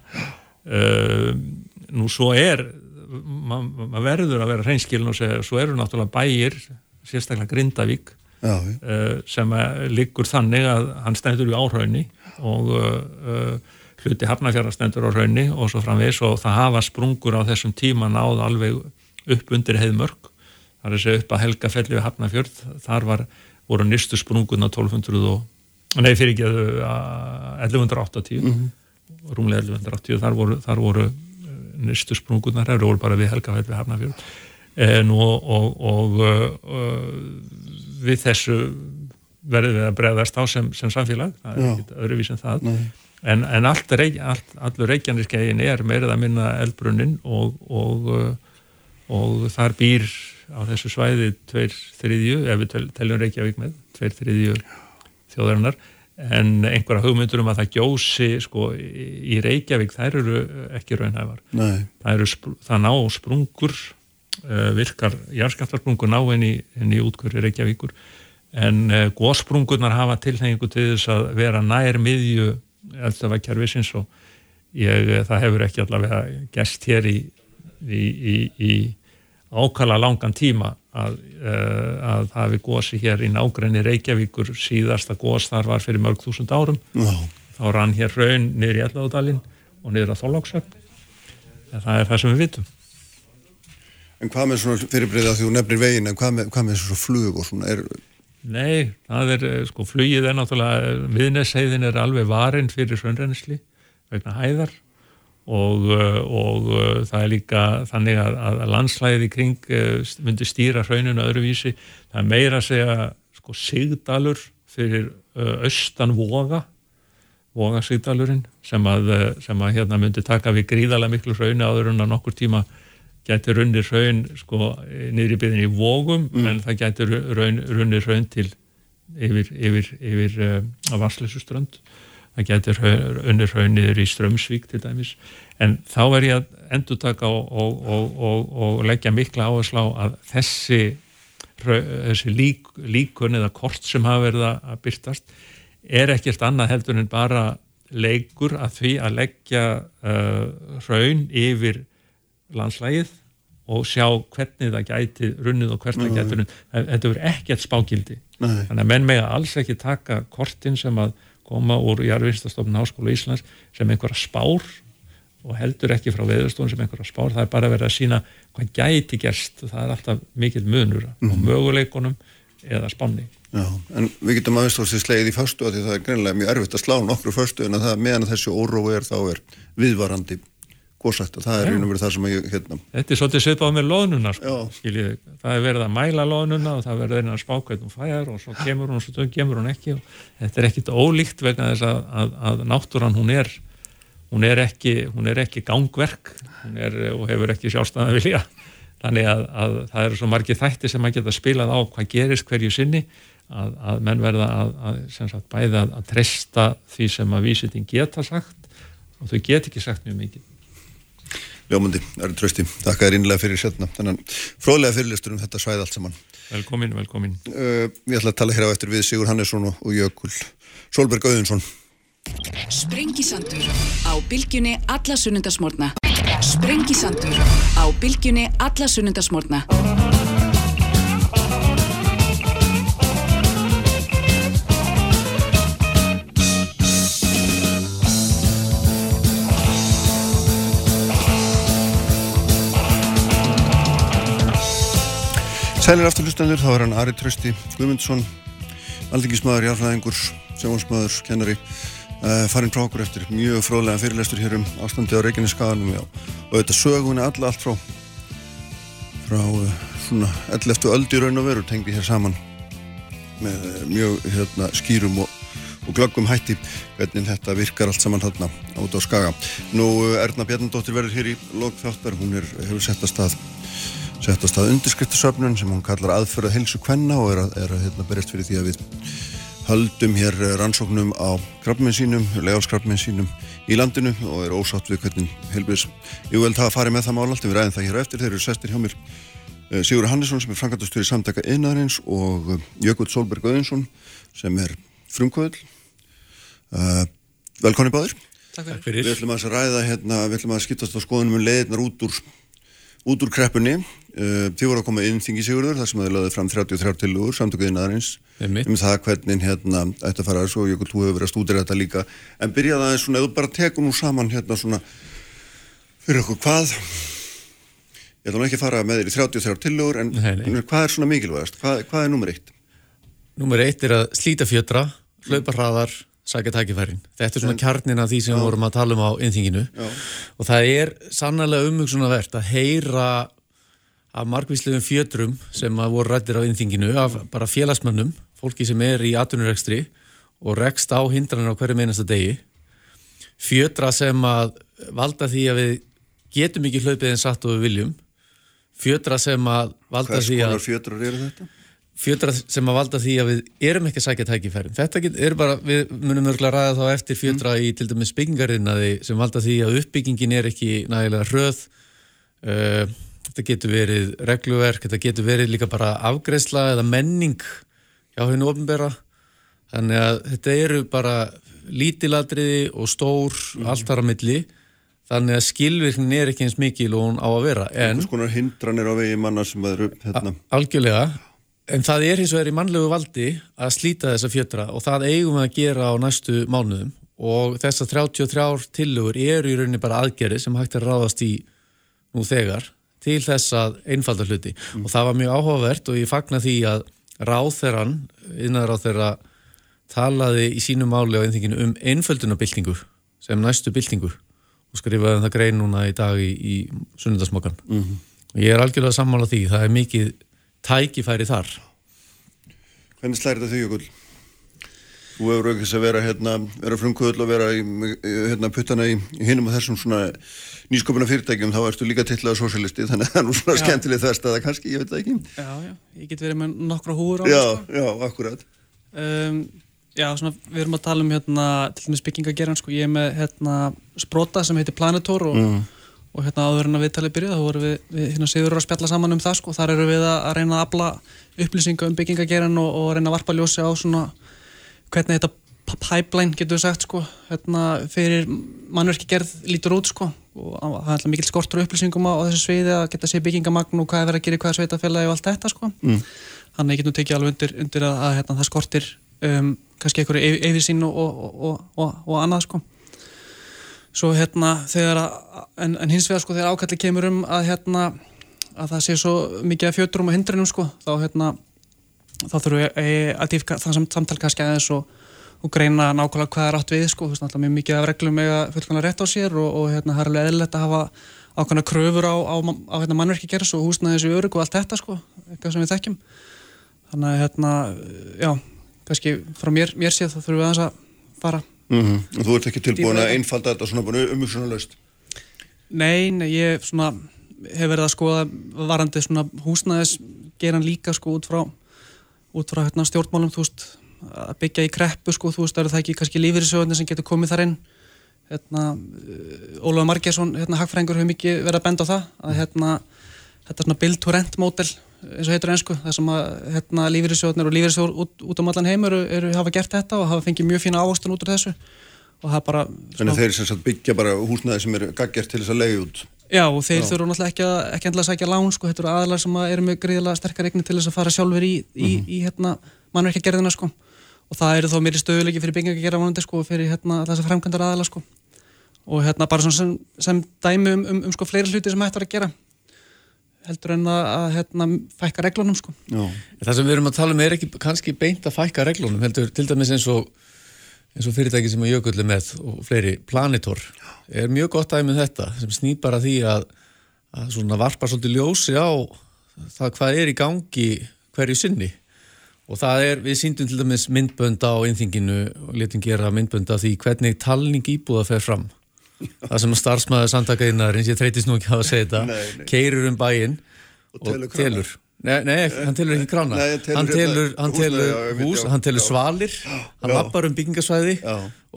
Uh, nú svo er maður ma verður að vera hreinskilin og segja svo eru náttúrulega bæir sérstaklega Grindavík Já, uh, sem liggur þannig að hann stendur í áhraunni og uh, hluti hafnafjara stendur á hraunni og svo framvegs og það hafa sprungur á þessum tíma náð alveg upp undir heiðmörk það er segja upp að Helgafelli við Hafnafjörð, þar var, voru nýstu sprunguna 1200 og, nei fyrir ekki að 1180 mm -hmm. rúmlega 1180 þar voru, þar voru eh, nýstu sprungunar, það voru bara við Helgafelli við Hafnafjörð en, og, og, og uh, við þessu verðum við að bregðast á sem, sem samfélag, það er ekkit öðruvís en það. En, en allt, allt, allur reykjanískegin er meirið að minna eldbrunnin og og þar býr á þessu svæði tveir þriðju, ef við teljum Reykjavík með, tveir þriðju þjóðarinnar, en einhverja hugmyndur um að það gjósi sko í Reykjavík, þær eru ekki raunhæfar. Það, eru, það ná sprungur, uh, virkar járskaptarsprungur ná enn í, í útkvöru Reykjavíkur, en uh, góðsprungurnar hafa tilhengu til þess að vera nær miðju kjærvisins og ég, það hefur ekki allavega gæst hér í, í, í ákala langan tíma að, uh, að það hefði gósi hér í nágrenni Reykjavíkur. Síðasta gós þar var fyrir mörg þúsund árum. No. þá rann hér raun niður í Elladalinn og niður að Þólagsögn það er það sem við vitum. En hvað með svona fyrirbreyða því þú nefnir vegin en hvað með, hvað með svona flug og svona er, Nei, það er, eh, sko, flugið er náttúrulega, miðnesheiðin er alveg varinn fyrir söndrennsli vegna hæðar og, eh, og eh, það er líka þannig að, að landslæðið í kring myndi stýra hrauninu öðruvísi. Það er meira að segja, sko, sigdalur fyrir austan voga, voga sigdalurinn sem að, sem að hérna myndi taka við gríðarlega miklu hrauni áður en að nokkur tíma gæti runni raun sko niður í byðin í vógum mm. en það gæti runni raun til yfir, yfir, yfir uh, að varsleisuströnd það gæti runni raun niður í strömsvík til dæmis en þá er ég að endur taka og, og, og, og leggja mikla áherslu á að þessi, þessi lík, líkun eða kort sem hafa verið að byrtast er ekkert annað heldur en bara leikur að því að leggja uh, raun yfir landslægið og sjá hvernig það gæti runnið og hvert það gæti runnið. Þetta verður ekkert spákildi. Nei. Þannig að menn með að alls ekki taka kortin sem að koma úr Járvinstastofnun Háskóla Íslands sem einhverja spár og heldur ekki frá veðurstofun sem einhverja spár. Það er bara verið að sína hvað gæti gerst. Það er alltaf mikil munur mm. mhm. möguleikunum eða spánni. Já, en við getum aðeins þótt sér slegið í fastu að því það er greinlega mjög erfitt að slá nokkru fastu en að það meðan þessi órói er þá er viðvarandi góðsætt og það er einhvern veginn það sem ég hérna. Þetta er svolítið svipað með loðnuna sko, það er verið að mæla loðnuna og það er verið að spá hvernig hún fæjar og svo kemur hún og svo kemur hún ekki og þetta er ekkit ólíkt vegna þess að, að, að náttúran hún er hún er ekki, hún er ekki gangverk hún er og hefur ekki sjálfstæðan vilja. Þannig að, að það eru svo margi þætti sem maður geta spilað á hvað gerist hverju sinni að menn verða að bæða að treysta því sem að vísitin geta sagt og þau get ekki sagt mjög mikið Ljómundi, Arður Trausti, þakka þér innlega fyrir sérna þannig fróðlega fyrirlistur um þetta svæð allt saman. Velkomin, velkomin. Uh, Ég ætla að tala hér á eftir við Sigur Hannesson og Jökul Solberg Auðunsson. Sprengisandur á bylgjunni alla sunnundasmórna Sprengisandur á bylgjunni alla sunnundasmórna Sælir afturlustendur, þá er hann Ari Trösti Guðmundsson, aldingismæður, járfæðingur, sjónsmæður, kennari uh, farinn frá okkur eftir mjög fróðlega fyrirlestur hér um ástandi á Reykjaneskaganum og þetta sögunni alla allt frá frá uh, svona 11. öldi raun og veru tengdi hér saman með uh, mjög hérna, skýrum og, og glöggum hætti hvernig þetta virkar allt saman hérna út á Skaga. Nú Erna Bjarnadóttir verður hér í logþáttar, hún er, hefur sett að sett á stað undirskriftasöfnun sem hún kallar aðförað hilsu kvenna og er að, er að hérna, berjast fyrir því að við höldum hér rannsóknum á krabminn sínum, legalskrabminn sínum í landinu og er ósátt við hvernig helbriðs, ég vil það að fara með það mál. Alltaf við ræðum það hér eftir, þeir eru sestir hjá mér eh, Sigur Hannesson sem er frangatastur í samtaka einarins og eh, Jökull Solberg Öðinsson sem er frumkvöðl velkonni báðir. Takk fyrir. Við ætlum að ræða hérna, við ætlum að skiptast á skoðunum um leiðnar út úr út úr kreppunni þið voru að koma inn þingi sigurður þar sem þið laðið fram 33 tilugur samtökuðin aðeins um það hvernig hérna að fara þessu og Jökull, þú hefur verið að stúdira þetta líka. En byrjaði aðeins svona, eða bara tekum nú saman hérna svona fyrir okkur hvað ég ætlum ekki að fara með þér í 33 tilugur en nei. hvað er svona mikilvægast? Hvað, hvað er nummer eitt? Nummer eitt er að slíta fjötra hlaupa hraðar sækja tækifærin. Þetta er svona kjarnin af því sem við vorum að tala um á einþinginu og það er sannlega umhugsunarvert að heyra af margvíslegum fjötrum sem að voru rættir á einþinginu af bara félagsmannum, fólki sem er í atvinnurekstri og rekst á hindranir á hverju meinasta degi fjötra sem að valda því að við getum ekki hlaupið en satt og við viljum fjötra sem að valda Hvers því að fjötrar eru þetta? fjötra sem að valda því að við erum ekki að sækja tækifærin. Þetta er bara, við munum örgulega ræða þá eftir fjötra mm. í til dæmis byggingarinnaði sem valda því að uppbyggingin er ekki nægilega hröð. Uh, þetta getur verið regluverk, þetta getur verið líka bara afgreðsla eða menning hjá hennu ofnbæra. Þannig að þetta eru bara lítiladriði og stór mm. allt þar á milli. Þannig að skilvirknin er ekki eins mikil og hún á að vera. En skonar hindran er á vegi manna sem eru hérna. Algjörlega En það er hins vegar í mannlegu valdi að slíta þessa fjötra og það eigum við að gera á næstu mánuðum og þessar 33 tillögur eru í rauninni bara aðgerri sem hægt er að ráðast í nú þegar til þess að einfalda hluti mm. og það var mjög áhugavert og ég fagna því að ráþeran, innar ráþera talaði í sínu máli á einþinginu um einföldunabildingu sem næstu bildingu og skrifaði um það grein núna í dag í, í sunnundasmokkan. Mm -hmm. Ég er algjörlega sammála því, það er mikið tækifæri þar. Hvernig slæri þetta því okkur? Þú hefur aukist að vera, hérna, vera frumkvöld og vera í, hérna, puttana í, í hinum og þessum svona nýskopuna fyrirtækjum, þá ertu líka tillaða sósilisti, þannig að það er nú svona já. skemmtileg það staða kannski, ég veit það ekki. Já, já, ég get verið með nokkra húur á það. Já, sko. já, akkurat. Um, Já, svona, við erum að tala um hérna, til dæmis byggingageran, sko, ég er með hérna, sprota sem heitir Planetor og, mm. og hérna áður en að viðtalið byrja, þá vorum við, við hérna séður að spjalla saman um það, sko, þar eru við að, að reyna að hvernig þetta pipeline, getur við sagt, sko, hérna fyrir mannverki gerð lítur út, sko, og það er mikil skortur upplýsingum á, á þessu sviði að geta sé byggingamagn og hvað er verið að gera í hvaða sveitafélagi og allt þetta, sko. Mm. Þannig ég get nú tekið alveg undir, undir að, að hérna, það skortir um, kannski einhverju yfirsýn og, og, og, og annað sko svo hérna þegar að, en, en hins vegar sko þegar ákalli kemur um að hérna að það sé svo mikið af fjöturum og hindrinum sko þá hérna þá þurfum við að dýfka það samtal kannski aðeins og greina nákvæmlega hvað er átt við sko, þú veist náttúrulega mjög mikið af reglum með að fullkvæmlega rétt á sér og hérna það er alveg eðlilegt að hafa ákvæmlega kröfur á, á, á hérna, mannverki gerðs og húsnaðis og örug og allt þetta sko, eitthvað sem við þekkjum þannig að hérna, já kannski frá mér, mér séð þá þurfum við aðeins að fara mm -hmm. Þú ert ekki tilbúin að einfalda þetta svona búin umhugsunarlaust? Nei, nei, ég svona, hef verið að skoða varandi svona húsnæðis geran líka sko út frá út frá hérna, stjórnmálum, þú veist að byggja í kreppu sko, þú veist, er það ekki kannski lífyrirsöðunni sem getur komið þar inn? Hérna, Ólaf Margesson hérna, hagfrængur hefur mikið verið að benda á það að hérna, þetta er svona build to rent mótel eins og heitur einsku, það sem að hérna, lífyrirsjóðnir og lífyrirsjóður út, út um allan heim eru, eru hafa gert þetta og hafa fengið mjög fína ávastun út úr þessu. Og það bara... Þannig þeir sem sagt byggja bara húsnaði sem er gaggert til þess að leiði út Já og þeir þurfu náttúrulega ekki, að, ekki að sækja lán sko, þetta eru aðlar sem eru með greiðilega sterkar eigni til þess að fara sjálfur í, í, mm -hmm. í hérna, mannverkjagerðina sko. Og það eru þá mér stöðulegi fyrir byggingagerða vonandi sko fyrir hérna þess að fremkvæmdar aðala sko. Og hérna bara sem, sem dæmi um, um, um sko fleiri hluti sem hættar að gera heldur en að, að hérna, fækka reglunum sko. Það sem við erum að tala um er ekki kannski beint að fækka reglunum heldur til dæmis eins og, eins og fyrirtæki sem að jökulli með og fleiri Planitor er mjög gott aðeins með þetta sem snýr bara því að, að svona varpa svolítið ljósi á það hvað er í gangi hverju sinni. Og það er, við síndum til dæmis myndbönd á einþinginu og letum gera myndbönd af því hvernig talning íbúða fer fram. Það sem að starfsmæður samtakaðinarins, ég þreytist nú ekki að segja þetta keirur um bæinn og, og telur Nei, nei, hann telur ekki krána. Nei, telur hann telur, hann telur hús, hann telur svalir. Hann lappar um byggingasvæði já.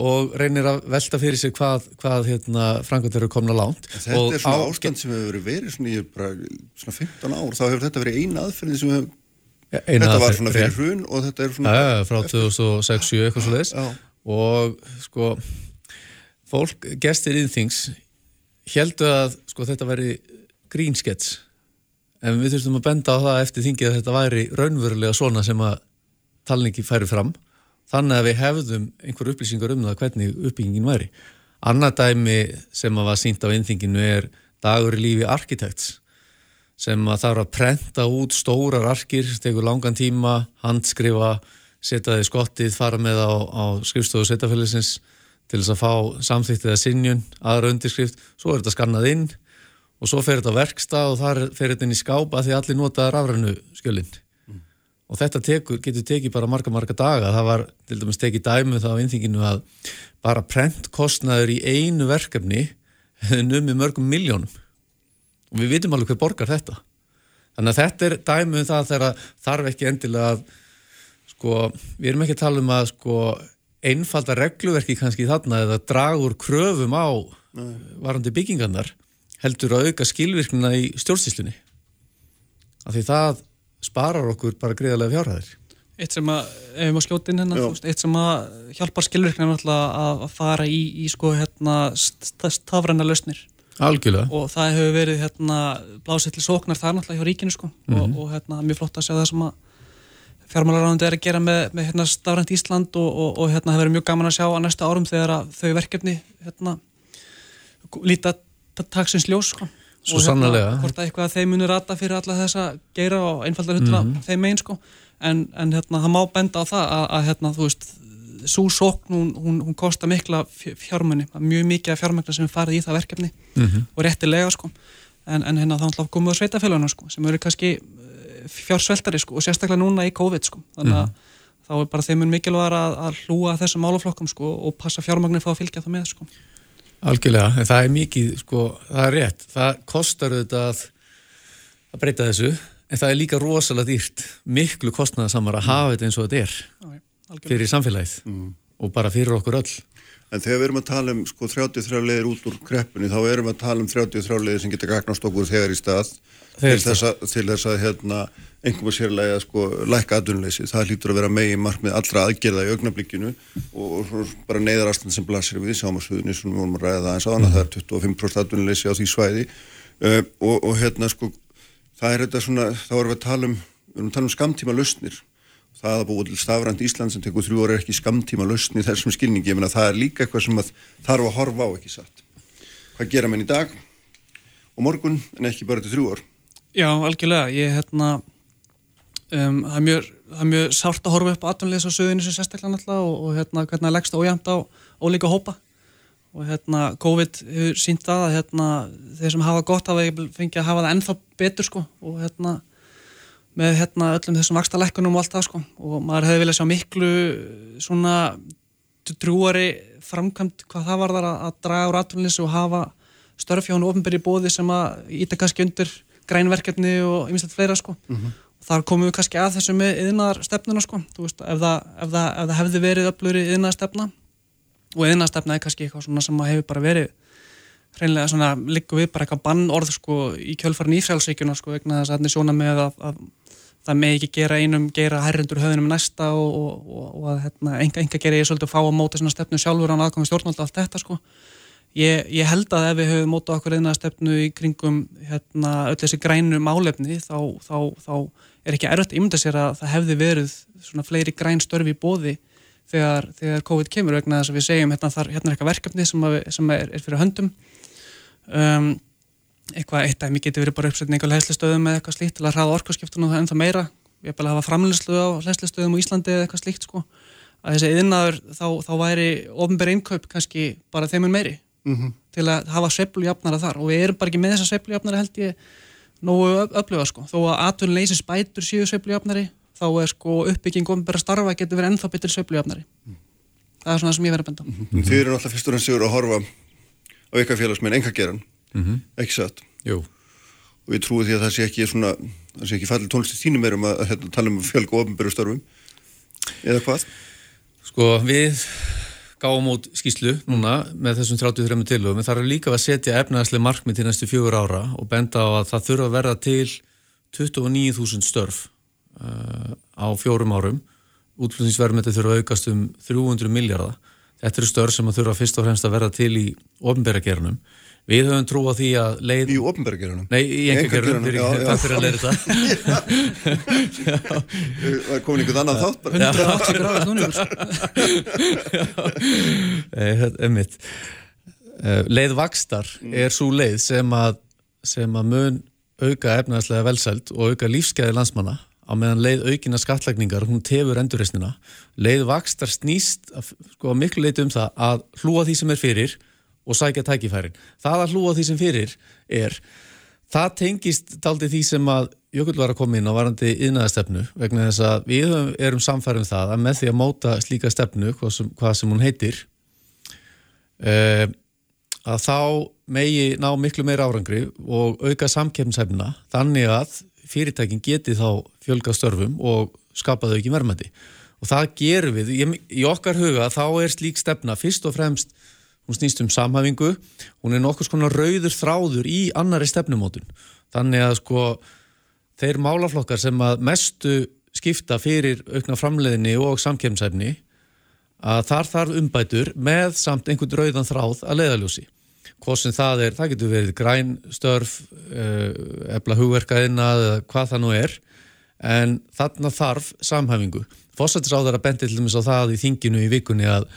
og reynir að velta fyrir sig hvað, hvað hérna, Frankveld eru komna lánt Þetta og er svona á, ástand sem hefur verið svona, bara, svona 15 ár, þá hefur þetta verið eina aðferði sem hefur ja, Þetta var svona fyrir hrun og þetta er svona ja, Frá 2006-2007 eitthvað svo leiðis og sko fólk, gestir yðnþings heldu að sko, þetta væri grínskets en við þurftum að benda á það eftir þingið að þetta væri raunverulega svona sem að talningi færi fram. Þannig að við hefðum einhver upplýsingar um það hvernig uppbyggingin væri. Annað dæmi sem að var sínt á innþinginu er dagur í lífi arkitekts sem að þarf að prenta út stórar arkir, tegur langan tíma handskrifa, setja þið skottið fara með á, á skrifstofu setjafélagsins til þess að fá samþýttið að sinjun, aðra undirskrift, svo er þetta skannað inn og svo fer þetta verkstað og þar fer þetta inn í skápa því allir notaði rafrænu skjölinn. Mm. Og þetta tekur, getur tekið bara marga, marga daga. Það var til dæmis tekið dæmu þá á innþinginu að bara prentkostnaður í einu verkefni nummi mörgum miljónum. Og við vitum alveg hver borgar þetta. Þannig að þetta er dæmu um það þegar þarf ekki endilega að, sko, við erum ekki að tala um að, sko, einfalda regluverki kannski þarna eða dragur kröfum á Nei. varandi byggingarnar heldur að auka skilvirknina í stjórnstíslunni af því það sparar okkur bara greiðarlega fjárhæðir. Eitt sem að, ef við má skjóta inn hérna eitt sem að hjálpar skilvirknina að fara í, í sko hérna stafræna lausnir. Algjörlega. og það hefur verið hérna blásið til sóknar það er náttúrulega hjá ríkinu sko. Mm -hmm. og, og hérna mjög flott að sjá það sem að fjármálaráðandi er að gera með, með hérna, stafrænt Ísland og, og, og hérna, það verður mjög gaman að sjá að næsta árum þegar að þau verkefni hérna, líta taksins ljós sko. Svo og hérna, hvort að eitthvað þeim munir rata fyrir alla þessa geira og einfaldar hundra mm -hmm. þeim megin sko. en, en hérna, það má benda á það að, að hérna, þú veist, svo sókn hún, hún, hún kostar mikla fjármunni mjög mikið af fjármagnar sem farið í það verkefni mm -hmm. og réttilega sko en, en hérna þá ætlaði að koma á sveitafélaginu sko sem eru kannski eh, fjársveltari sko og sérstaklega núna í COVID sko þannig að mm -hmm. þá er bara þeim mikilvægur að, að hlúa þessum málaflokkum sko og passa fjármagnir fá að fylgja það með sko Algjörlega, en það er mikið sko, það er rétt, það kostar auðvitað að, að breyta þessu en það er líka rosalega dýrt miklu kostnæðasamar að hafa þetta eins og þetta er fyrir samfélagið mm. og bara fyrir okkur öll. En þegar við erum að tala um sko 33 leðir út úr kreppunni þá erum við að tala um 33 leðir sem getur gagnast okkur þegar í stað til þess að, til þess að hérna, einhverjum sérlega sko lækka aðunleysi. Það hlýtur að vera megi markmið allra aðgerða í augnablikkinu og, og bara neyðarastand sem blasir við sámasöðunni sem við vorum að ræða eins aðan að það er 25% aðunleysi á því svæði. Uh, og, og hérna sko það er þetta svona, þá erum við að tala um, að tala um skamtíma lausnir það að búið til stafrænt Ísland sem tekur þrjú orð er ekki skamtíma lausni þessum skilningi, ég menna það er líka eitthvað sem þarf að horfa á ekki satt? Hvað gera menn í dag og morgun en ekki bara til þrjú orð Já, algjörlega, ég hérna um, það er mjög, mjög sárt að horfa upp á aðtunleis á söðinu sem sérstaklega náttúrulega og, og hérna hvernig það leggst ójæmt á ólíka hópa. Og hérna COVID sínt það að hérna þeir sem hafa gott hafa fengið að hafa það ennþá betur sko. Og hérna með hérna öllum þessum vakstarleikunum og allt það sko. Og maður hefði viljað sjá miklu svona drúari framkvæmt hvað það var þar að, að draga úr atvinnilis og hafa störfjónu ofinberi bóði sem að íta kannski undir grænverkefni og einmitt fleira sko. Mm -hmm. og þar komum við kannski að þessu með yðnar stefnuna sko, veist, ef það, ef það, ef það hefði verið öfluri yðnar stefna og yðnar stefna er kannski eitthvað sem hefur bara verið hreinlega svona líku við bara eitthvað bann orð sko í kjölfarin ífrælsvíkjuna sko vegna þess að þetta er svona með að, að það með ekki gera einum, gera herrendur höfðunum næsta og, og, og, og að hérna, enga, enga gera ég svolítið að fá að móta svona stefnu sjálfur án aðkomi stjórnvalda allt þetta sko. Ég, ég held að ef við höfum mótað okkur einna stefnu í kringum hérna, öll þessi grænu málefni þá, þá, þá er ekki erfitt að ymda sér að það hefði verið svona fleiri græn störfi í bóði þegar, þegar COVID kemur vegna þess að við segjum hérna, þar, hérna er eitthvað verkefni sem, að, sem er, er fyrir höndum um, eitthvað eitt dæmi getur verið bara uppsetning á hlæslistöðum eða eitthvað slíkt til að hraða orkurskiptunum og það ennþá meira. Við erum bara að hafa framlýslu á hlæslistöðum á Íslandi eða eitthvað slíkt sko. Að þessi yðnaður þá, þá væri ofnbæri innkaup kannski bara þeimun meiri mm -hmm. til að hafa sveplujafnara þar. Og við erum bara ekki með þessa sveplujafnara held ég nógu öfluga sko. Þó að atvinnuleysi spætur síðu sveplujafnari þá er sko uppbygging ofnbæra starfa getur verið ennþá betur sveplujafnari mm. það er svona sem ég verið að benda mm -hmm. Þið eru náttúrulega fyrstur en sigur að horfa á ykkar félagsmenn engageran mm -hmm. ekki satt? Og ég trúi því að það sé ekki svona, það sé ekki fallið tónlist í þínum erum að, að, að tala um fjölg og ofnbæru störfum. Eða hvað? Sko við gáum út skýslu núna með þessum 33 tilögum en það er líka að setja efnaðslega markmið til næstu fjögur ára og benda á að það þurfa að verða til 29.000 störf uh, á fjórum árum. Útflutningsverðmeti þurfa að aukast um 300 miljardar þetta eru störf sem að þurfa fyrst og fremst að verða til í ofnbæra gerunum Við höfum trú á því að leið... Í ofnbergerunum? Nei, í engagerunum, takk fyrir að leiða þetta. Það er komin einhvern annan þátt bara. 180 gráður núna. Emmitt. Leið Vakstar mm. er svo leið sem að, sem að mun auka efnaðslega velsælt og auka lífskeiði landsmanna á meðan leið aukina skattlagningar, hún tefur endurreysnina. Leið Vakstar snýst sko, miklu leiti um það að hlúa því sem er fyrir og sækja tækifærin. Það að hlúa því sem fyrir er, það tengist daldi því sem að Jökull var að koma inn á varandi yðnaðastefnu vegna þess að við erum samfærið um það að með því að móta slíka stefnu, hvað sem, hvað sem hún heitir, uh, að þá megi ná miklu meira árangri og auka samkefnsefna þannig að fyrirtækin geti þá fjölga störfum og skapaðu ekki verðmætti. Og það gerum við, í okkar huga þá er slík stefna fyrst og fremst hún snýst um samhafingu, hún er nokkus konar rauður þráður í annari stefnumótun. Þannig að sko þeir málaflokkar sem að mestu skipta fyrir aukna framleiðinni og samkemsæfni að þar þarf umbætur með samt einhvern rauðan þráð að leiðaljósi. Hvað sem það er, það getur verið græn, störf, ebla eh, hugverkaðina eða hvað það nú er, en þarna þarf samhæfingu. Fósættisráðar að bendi til dæmis á það í þinginu í vikunni að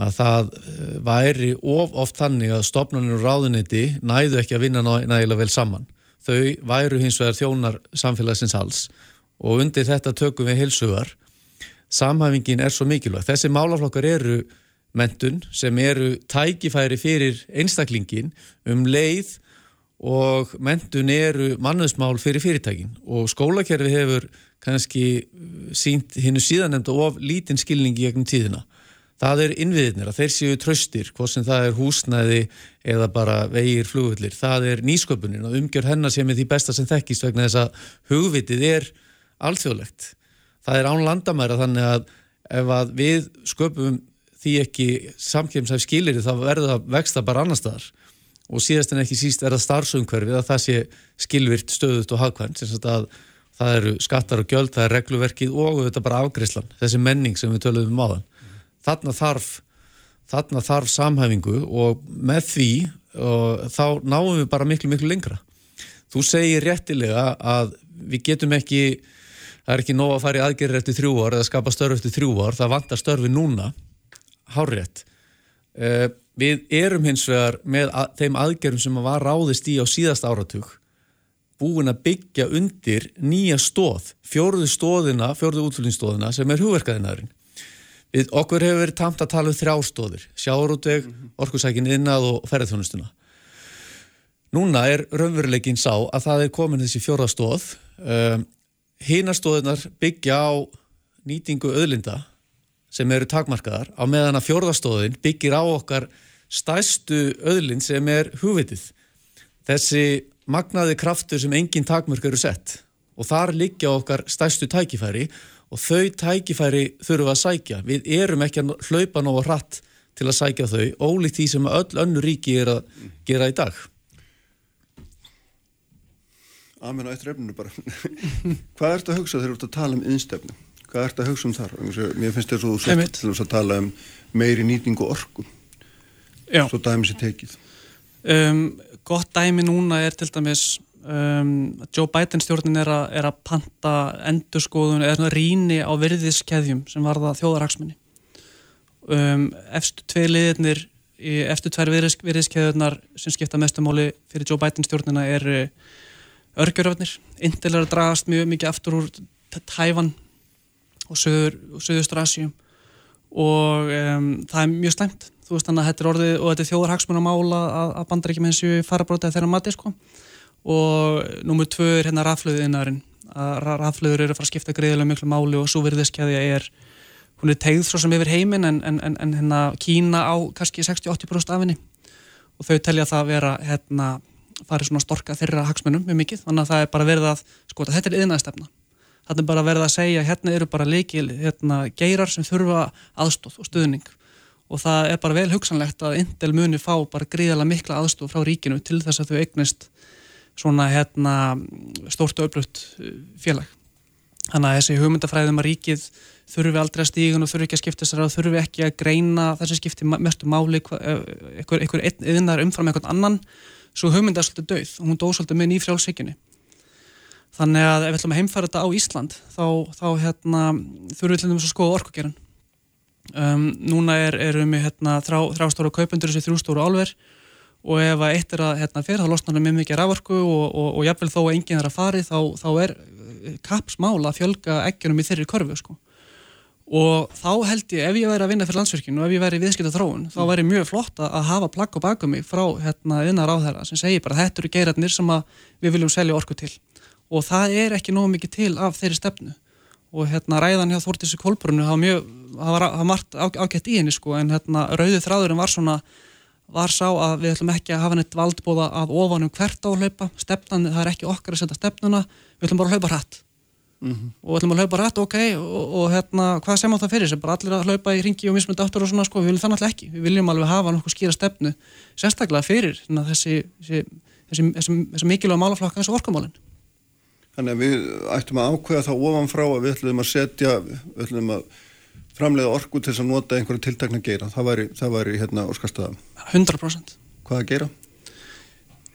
að það eh, væri of oft þannig að stopnarnir og ráðuniti næðu ekki að vinna nægilega vel saman. Þau væru hins vegar þjónar samfélagsins alls og undir þetta tökum við heilsugar samhæfingin er svo mikilvæg þessi málaflokkar eru mentun sem eru tækifæri fyrir einstaklingin um leið og mentun eru mannusmál fyrir fyrirtækin og skólakerfi hefur kannski sínt hinnu síðanemnda of lítinn skilningi gegnum tíðina. Það er innviðinir að þeir séu tröstir, hvort sem það er húsnæði eða bara vegir flugullir. Það er nýsköpunin og umgjör hennar sem er því besta sem þekkist vegna þess að hugvitið er alþjóðlegt. Það er án landamæra þannig að ef að við sköpum því ekki samkjömsæf skilir þá verður það vexta bara annar staðar og síðast en ekki síst verða starfsumhverfið að það sé skilvirt stöðut og hagkvæmt sem að það eru skattar og gjöld, það er regluverkið og þetta bara afgriðslan, þessi menning sem við töluðum um áðan. Þarna þarf, þarna þarf samhæfingu og með því og þá náum við bara miklu miklu lengra. Þú segir réttilega að við getum ekki, það er ekki nóg að fara í aðgerðir eftir þrjú ár eða skapa störf eftir þrjú ár, það vantar störfi núna, hárétt. Uh, við erum hins vegar með að, þeim aðgerðum sem var ráðist í á síðast áratug búin að byggja undir nýja stóð, fjóruðu stóðina, fjóruðu útfylgingstóðina sem er hugverkaðinæðurinn. Við okkur hefur verið tamt að tala um þrjástóðir, sjáurútveg, mm -hmm. orkusækin innað og ferðarþjónustuna. Núna er raunveruleikin sá að það er komin þessi fjórastóð. Um, Hínastóðinar byggja á nýtingu öðlinda sem eru takmarkaðar á meðan að fjórðastóðin byggir á okkar stæstu öðlind sem er hugvitið. Þessi magnaði kraftur sem engin takmörk eru sett og þar liggja okkar stæstu tækifæri og þau tækifæri þurfum að sækja. Við erum ekki að hlaupa nógu hratt til að sækja þau, ólíkt því sem öll önnu ríki er að gera í dag. Amen á eittur efninu bara. Hvað ert að hugsa þegar þú ert að tala um innstefnu? Hvað ert að hugsa um þar? Mér finnst þér svo sett til að tala um meiri nýtingu orku. Já. Svo dæmis er tekið. Um, gott dæmi núna er til dæmis um, Joe Biden stjórnin er, a, er að panta endurskoðun eða rýni á virðiskeðjum sem var það þjóðarhagsmunni um, efstu tvei liðirnir eftir tvær virðiskeðunar sem skipta mestumáli fyrir Joe Biden stjórnina er örgjöröfnir Intel er að dragast mjög mikið aftur úr Tæfan og Suðustur Asjum og um, það er mjög slemt þú veist þannig að þetta er orðið og þetta er þjóðarhagsmun að mála að, að bandaríkjum eins og farabrótið þeirra mati sko og nummið tvö er hérna raflöðinarinn að raflöður eru að fara að skipta greiðilega miklu máli og svo virðiskeiðja er hún er tegð svo sem yfir heiminn en, en, en, hérna Kína á kannski 60-80% af henni. Og þau telja það að vera hérna farið svona storka þeirra hagsmunum mjög mikið. Þannig að það er bara verið að sko þetta er yðnaðstefna þetta er bara verið að segja hérna eru bara leikil hérna geirar sem þurfa aðstóð og stuðning. Og það er bara vel hugsanlegt að Indel muni fá bara gríðala mikla aðstof frá ríkinu til þess að þau eignist svona hérna stórt og öflutt uh, félag. Þannig að þessi hugmyndafræðum að ríkið þurfi aldrei að stígun og þurfi ekki að skipta sér að þurfi ekki að greina þessi skipti mestu máli einhver, einhver eðinar umfram einhvern annan svo hugmynda er svolítið döið og hún dó svolítið með nýfrjálfsíkjunni. Þannig að ef við ætlum að heimfæra þetta á Ísland þá, þá hérna, þurfum við til dæmis að skoða orkugerðin Um, núna er, erum við hérna, þrá, þrástóru kaupendur þessi þrjústóru álver og ef eitt er að hérna, fyrir þá losnar við mjög mikið raforku og, og, og jáfnvel þó að enginn er að fari þá, þá er eh, kapsmála að fjölga eggjunum í þeirri körfu sko. og þá held ég ef ég væri að vinna fyrir landsverkinu og ef ég væri viðskipta þróun þá væri mjög flott að hafa plagg og bakum mig frá hérna innar á þeirra sem segir bara þetta eru geiratnir sem við viljum selja orku til. Og það er ekki nógu mikið til af þeirri stefnu. Og hérna ræðan hjá Þórtísi Kolbrunnu það var mjög, það var, það var margt ágætt í henni sko en hérna rauðið þráðurinn var svona var sá að við ætlum ekki að hafa neitt valdbóða að ofanum hvert á að hlaupa. Stefnan, það er ekki okkar að setja stefnuna. Við ætlum bara að hlaupa hratt. Mm -hmm. og við ætlum að hlaupa hratt, ok og, og hérna, hvað sem á það fyrir sig, bara allir að hlaupa í ringi og mismundi áttur og svona sko, við viljum það náttúrulega ekki. Við viljum alveg hafa nokkuð skýra stefnu sérstaklega fyrir hérna, þessi, þessi, þessi, þessi mikilvæga málaflokka eins og orkumálinn Þannig að við ættum að ákveða framleiða orku til þess að nota einhverju tiltakna geira. Það væri, það væri hérna orskastaða. 100%. Hvað að geira?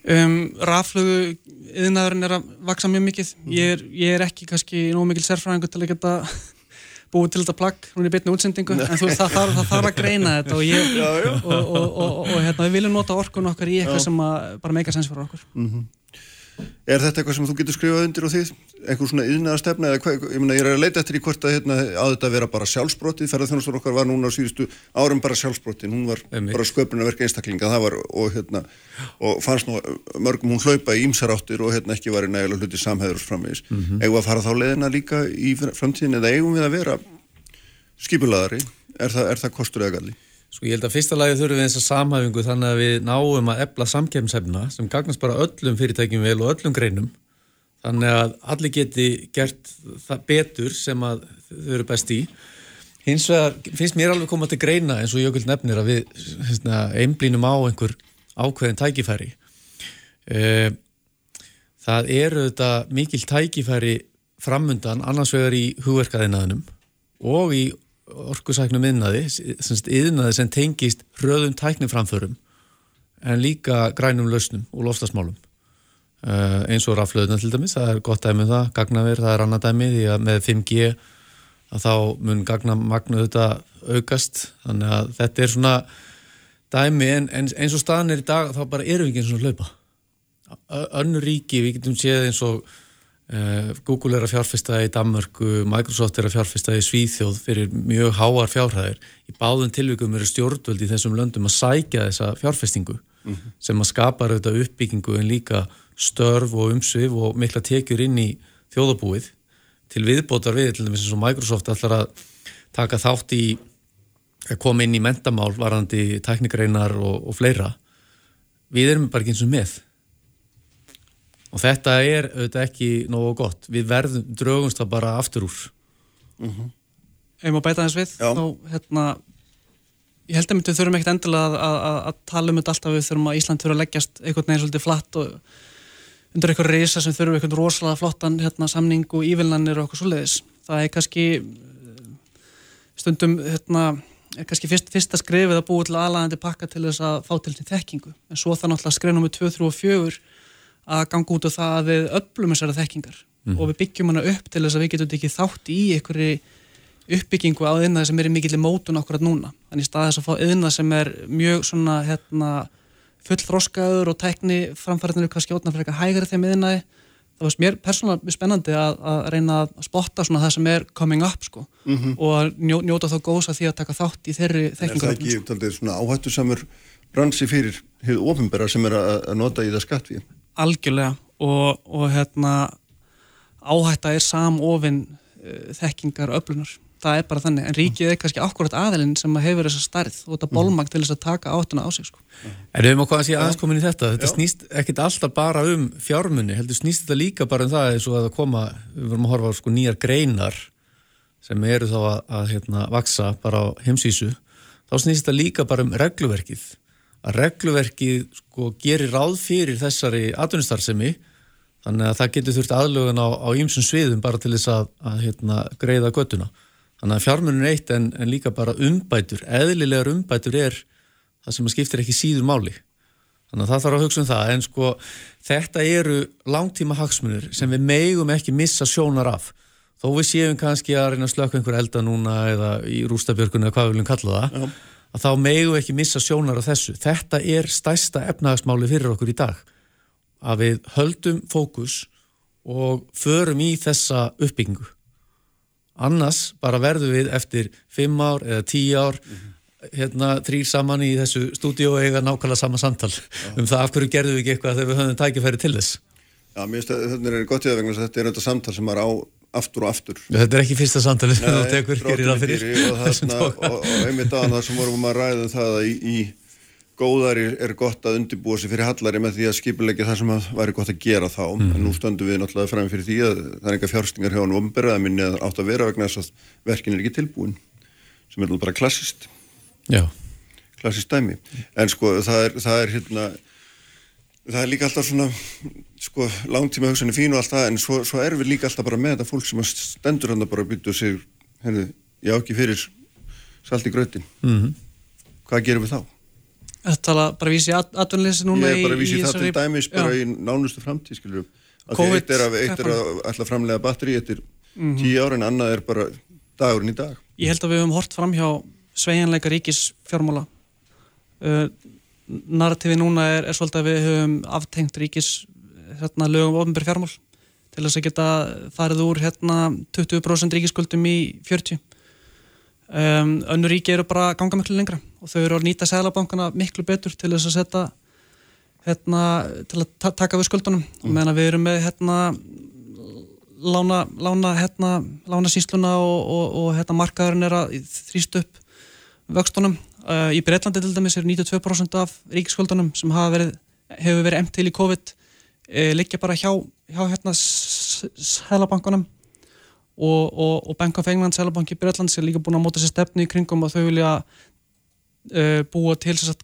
Um, raflögu yðnaðurinn er að vaksa mjög mikið. Mm. Ég, er, ég er ekki kannski nóg mikil sérfræðingu til að geta búið til þetta plagg hún er bitni útsendingu en þú, það, þarf, það þarf að greina þetta og, ég, já, já. og, og, og hérna, við viljum nota orkun okkar í eitthvað já. sem bara meika sens fyrir okkur. Mm -hmm. Er þetta eitthvað sem þú getur skrifað undir á því? Einhver svona yðnaða stefna eða hvað, ég ég er að leita eftir í hvort að hérna, á þetta vera bara sjálfsbrottið, ferðarþjónustur okkar var núna á síðustu árum bara sjálfsbrottið, hún var Einmitt. bara sköpunarverk einstaklinga, það var og hérna, og fannst nú mörgum hún hlaupa í ímsaráttir og hérna ekki var í nægilega hluti samhæður framvegis. Mhm. Eigum við að fara þá leiðina líka í framtíðin eða eigum við að vera skipulaðari? Er það, er það kostur eða galli? Sko ég held að fyrsta lagi þurfum við þessa samhæfingu þannig að við náum að ebla samkefnshefna sem gagnast bara öllum fyrirtækjum vel og öllum greinum. Þannig að allir geti gert það betur sem að þau eru best í. Hins vegar finnst mér alveg koma til greina eins og Jökull nefnir að við hérna, einblínum á einhver ákveðin tækifæri. E, það eru þetta mikil tækifæri framundan annars vegar í hugverkaðinaðinum og í orkusæknum yðnaði, yðnaði sem tengist hröðum tækniframförum en líka grænum lausnum og loftasmálum uh, eins og raflöðuna til dæmis, það er gott dæmi um það gagnaver, það er annað dæmi því að með 5G að þá mun gagnamagnu þetta aukast. Þannig að þetta er svona dæmi en, en eins og staðan er í dag þá bara erum við ekki eins og hlaupa. Önnur ríki, við getum séð eins og Google er að fjárfesta í Danmörku, Microsoft er að fjárfesta í Svíþjóð fyrir mjög háar fjárhæðir. Í báðum tilvikum eru stjórnvöld í þessum löndum að sækja þessa fjárfestingu sem að skapa auðvitað uppbyggingu en líka störf og umsvið og mikla tekjur inn í þjóðabúið til viðbótar við, til dæmis eins og Microsoft ætlar að taka þátt í að koma inn í mentamál varandi teknikreinar og, og fleira. Við erum bara ekki eins og með. Og þetta er auðvitað ekki nógu gott. Við verðum, draugumst það bara aftur úr. ef maður bæta þess við Já. þá hérna ég held að við þurfum ekkert endilega að, að, að, að tala um þetta alltaf við þurfum að Ísland þurfa að leggjast einhvern veginn svolítið flatt og undir eitthvað reysa sem þurfum einhvern rosalega flottan hérna, samning og ívillanir og okkur svoleiðis það er kannski eh, stundum hérna, er kannski fyrst, fyrsta skrifið að búa til aðlæðandi pakka til þess að fá til því þekkingu en svo það náttúrulega skrif nummið 2, 3 og 4 að ganga út á það að við öllum þessari þekkingar og við byggjum hana upp til þess að við getum ekki þátt í einhverju uppbyggingu á yðnaði sem er í mikill mótun okkur núna. Þannig í stað þess að fá yðnað sem er mjög svona hérna, fullþroskaður og tækni framfæriðinu kannski ótna fyrir eitthvað hægari þeim yðnaði. Það var mér persónulega spennandi að, að reyna að spotta svona það sem er coming up sko og að njó, njóta þá góðs að því að taka þátt í þeirri Er það þekkingar. ekki svona áhættu samur bransi fyrir hefur ofinbera sem er að, að nota í það skatt við? Algjörlega og, og hérna áhætta er samofin uh, þekkingar öflunar. Það er bara þannig, en ríkið er kannski akkurat aðilinn sem hefur þessa stærð og þetta bolmag til þess að taka áttuna á sig sko. En við má hvað að sé aðeins komin í þetta. Þetta snýst ekkit alltaf bara um fjármunni, heldur snýst þetta líka bara um það eins og að það koma, við vorum að horfa á sko nýjar greinar sem eru þá að, að hérna, vaksa bara á heimsísu, þá snýst þetta líka bara um regluverkið. Að regluverkið sko gerir ráð fyrir þessari atvinnustarfsemi þannig að það getur þurft aðlögun á, ýmsum sviðum bara til þess að, að hérna, greiða göttuna. Þannig að fjármunum eitt en, en líka bara umbætur, eðlilegar umbætur er það sem skiptir ekki síður máli. Þannig að það þarf að hugsa um það, en sko þetta eru langtíma hagsmunir sem við megum ekki missa sjónar af. Þó við séum kannski að reyna að slöka einhver elda núna eða í rústabjörgunni eða hvað við viljum kalla það, Já. Að þá megum við ekki missa sjónar af þessu. Þetta er stærsta efnahagsmáli fyrir okkur í dag. Að við höldum fókus og förum í þessa uppbyggingu. Annars bara verðum við eftir fimm ár eða tíu ár hérna þrýr saman í þessu stúdíu og eiga nákvæmlega sama samtal um það af hverju gerðum við ekki eitthvað þegar við höfum tækifæri til þess. Já, mér finnst að þetta er gott í það vegna þess að þetta er þetta samtal sem maður á aftur og aftur. Þetta er ekki fyrsta samtalið sem þú tekur gerir það fyrir. og, þarna, og, og einmitt aðan það sem vorum að ræða um það að í, í góðari er gott að undirbúa sig fyrir hallari með því að skipulegja það sem væri gott að gera þá Mhm. en nú stöndum við náttúrulega fram fyrir því að það er enga fjárstingar hjá hann ofnbera að minni að átt að vera vegna þess að verkin er ekki tilbúin sem er bara klassist Já, klassist dæmi en sko það er, það er hérna það er líka alltaf svona sko langtíma hugsanir fín og allt það en svo, svo er við líka alltaf bara með þetta fólk sem að stendur hann bara að byggja sig henni, já ekki fyrir salt í grötin Mhm. hvað gerum við þá? Þetta tala bara vísi atvinnleysi núna Ég er bara að í, vísi í það til dæmis bara Já. í nánustu framtíð skilur að því COVID eitt er að, eitt er að ætla að framlega batteri eftir Mhm. tíu ára en annað er bara dagurinn í dag Ég held að við höfum hort fram hjá sveigjanleika ríkis fjármála. Uh, narrativi núna er, er svolítið að við höfum aftengt ríkis hérna, lögum ofnbæri fjármál til þess að geta farið úr hérna 20% ríkiskuldum í 40 um, önnur ríki eru bara að ganga miklu lengra og þau eru að nýta seglabankana miklu betur til þess að setja hérna, til að ta taka við skuldunum. Mm. og meðan við erum með hérna lána, lána hérna, lána sísluna og, og, og hérna markaðurinn er að þrýst upp vöxtunum uh, í Breitlandi til dæmis er 92% af ríkiskuldunum sem verið, hefur verið emt til í COVID uh, liggja bara hjá, hjá hérna seglabankunum og, og, og Bank of England, Sælabanki Breitlands er líka búin að móta sér stefnu í kringum og þau vilja uh, búa til sér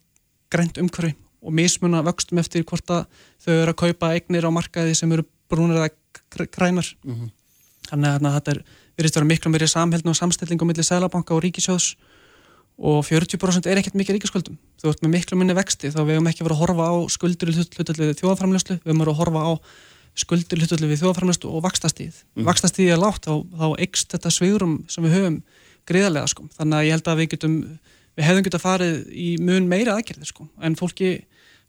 grænt umhverfi og mismuna vöxtum eftir hvort að þau eru að kaupa eignir á markaði sem eru brúnir eða grænar. Mm -hmm. þannig að þetta er að vera miklu meiri samhældn og samstilling á milli Sælabanka og Ríkisjóðs og 40% er ekkert mikið ríkiskuldum þú ert með miklu minni vexti þá við hefum ekki verið að horfa á skuldur í hlutalið þjóðaframlöslu við hefum verið að horfa á skuldir hlutulega við þjóðaframlæstu og vakstastíð. Mm. Vakstastíð er lágt, þá, þá eikst þetta sveigurum sem við höfum greiðarlega sko. Þannig að ég held að við getum, við hefðum getað farið í mun meira aðgerði sko. En fólki,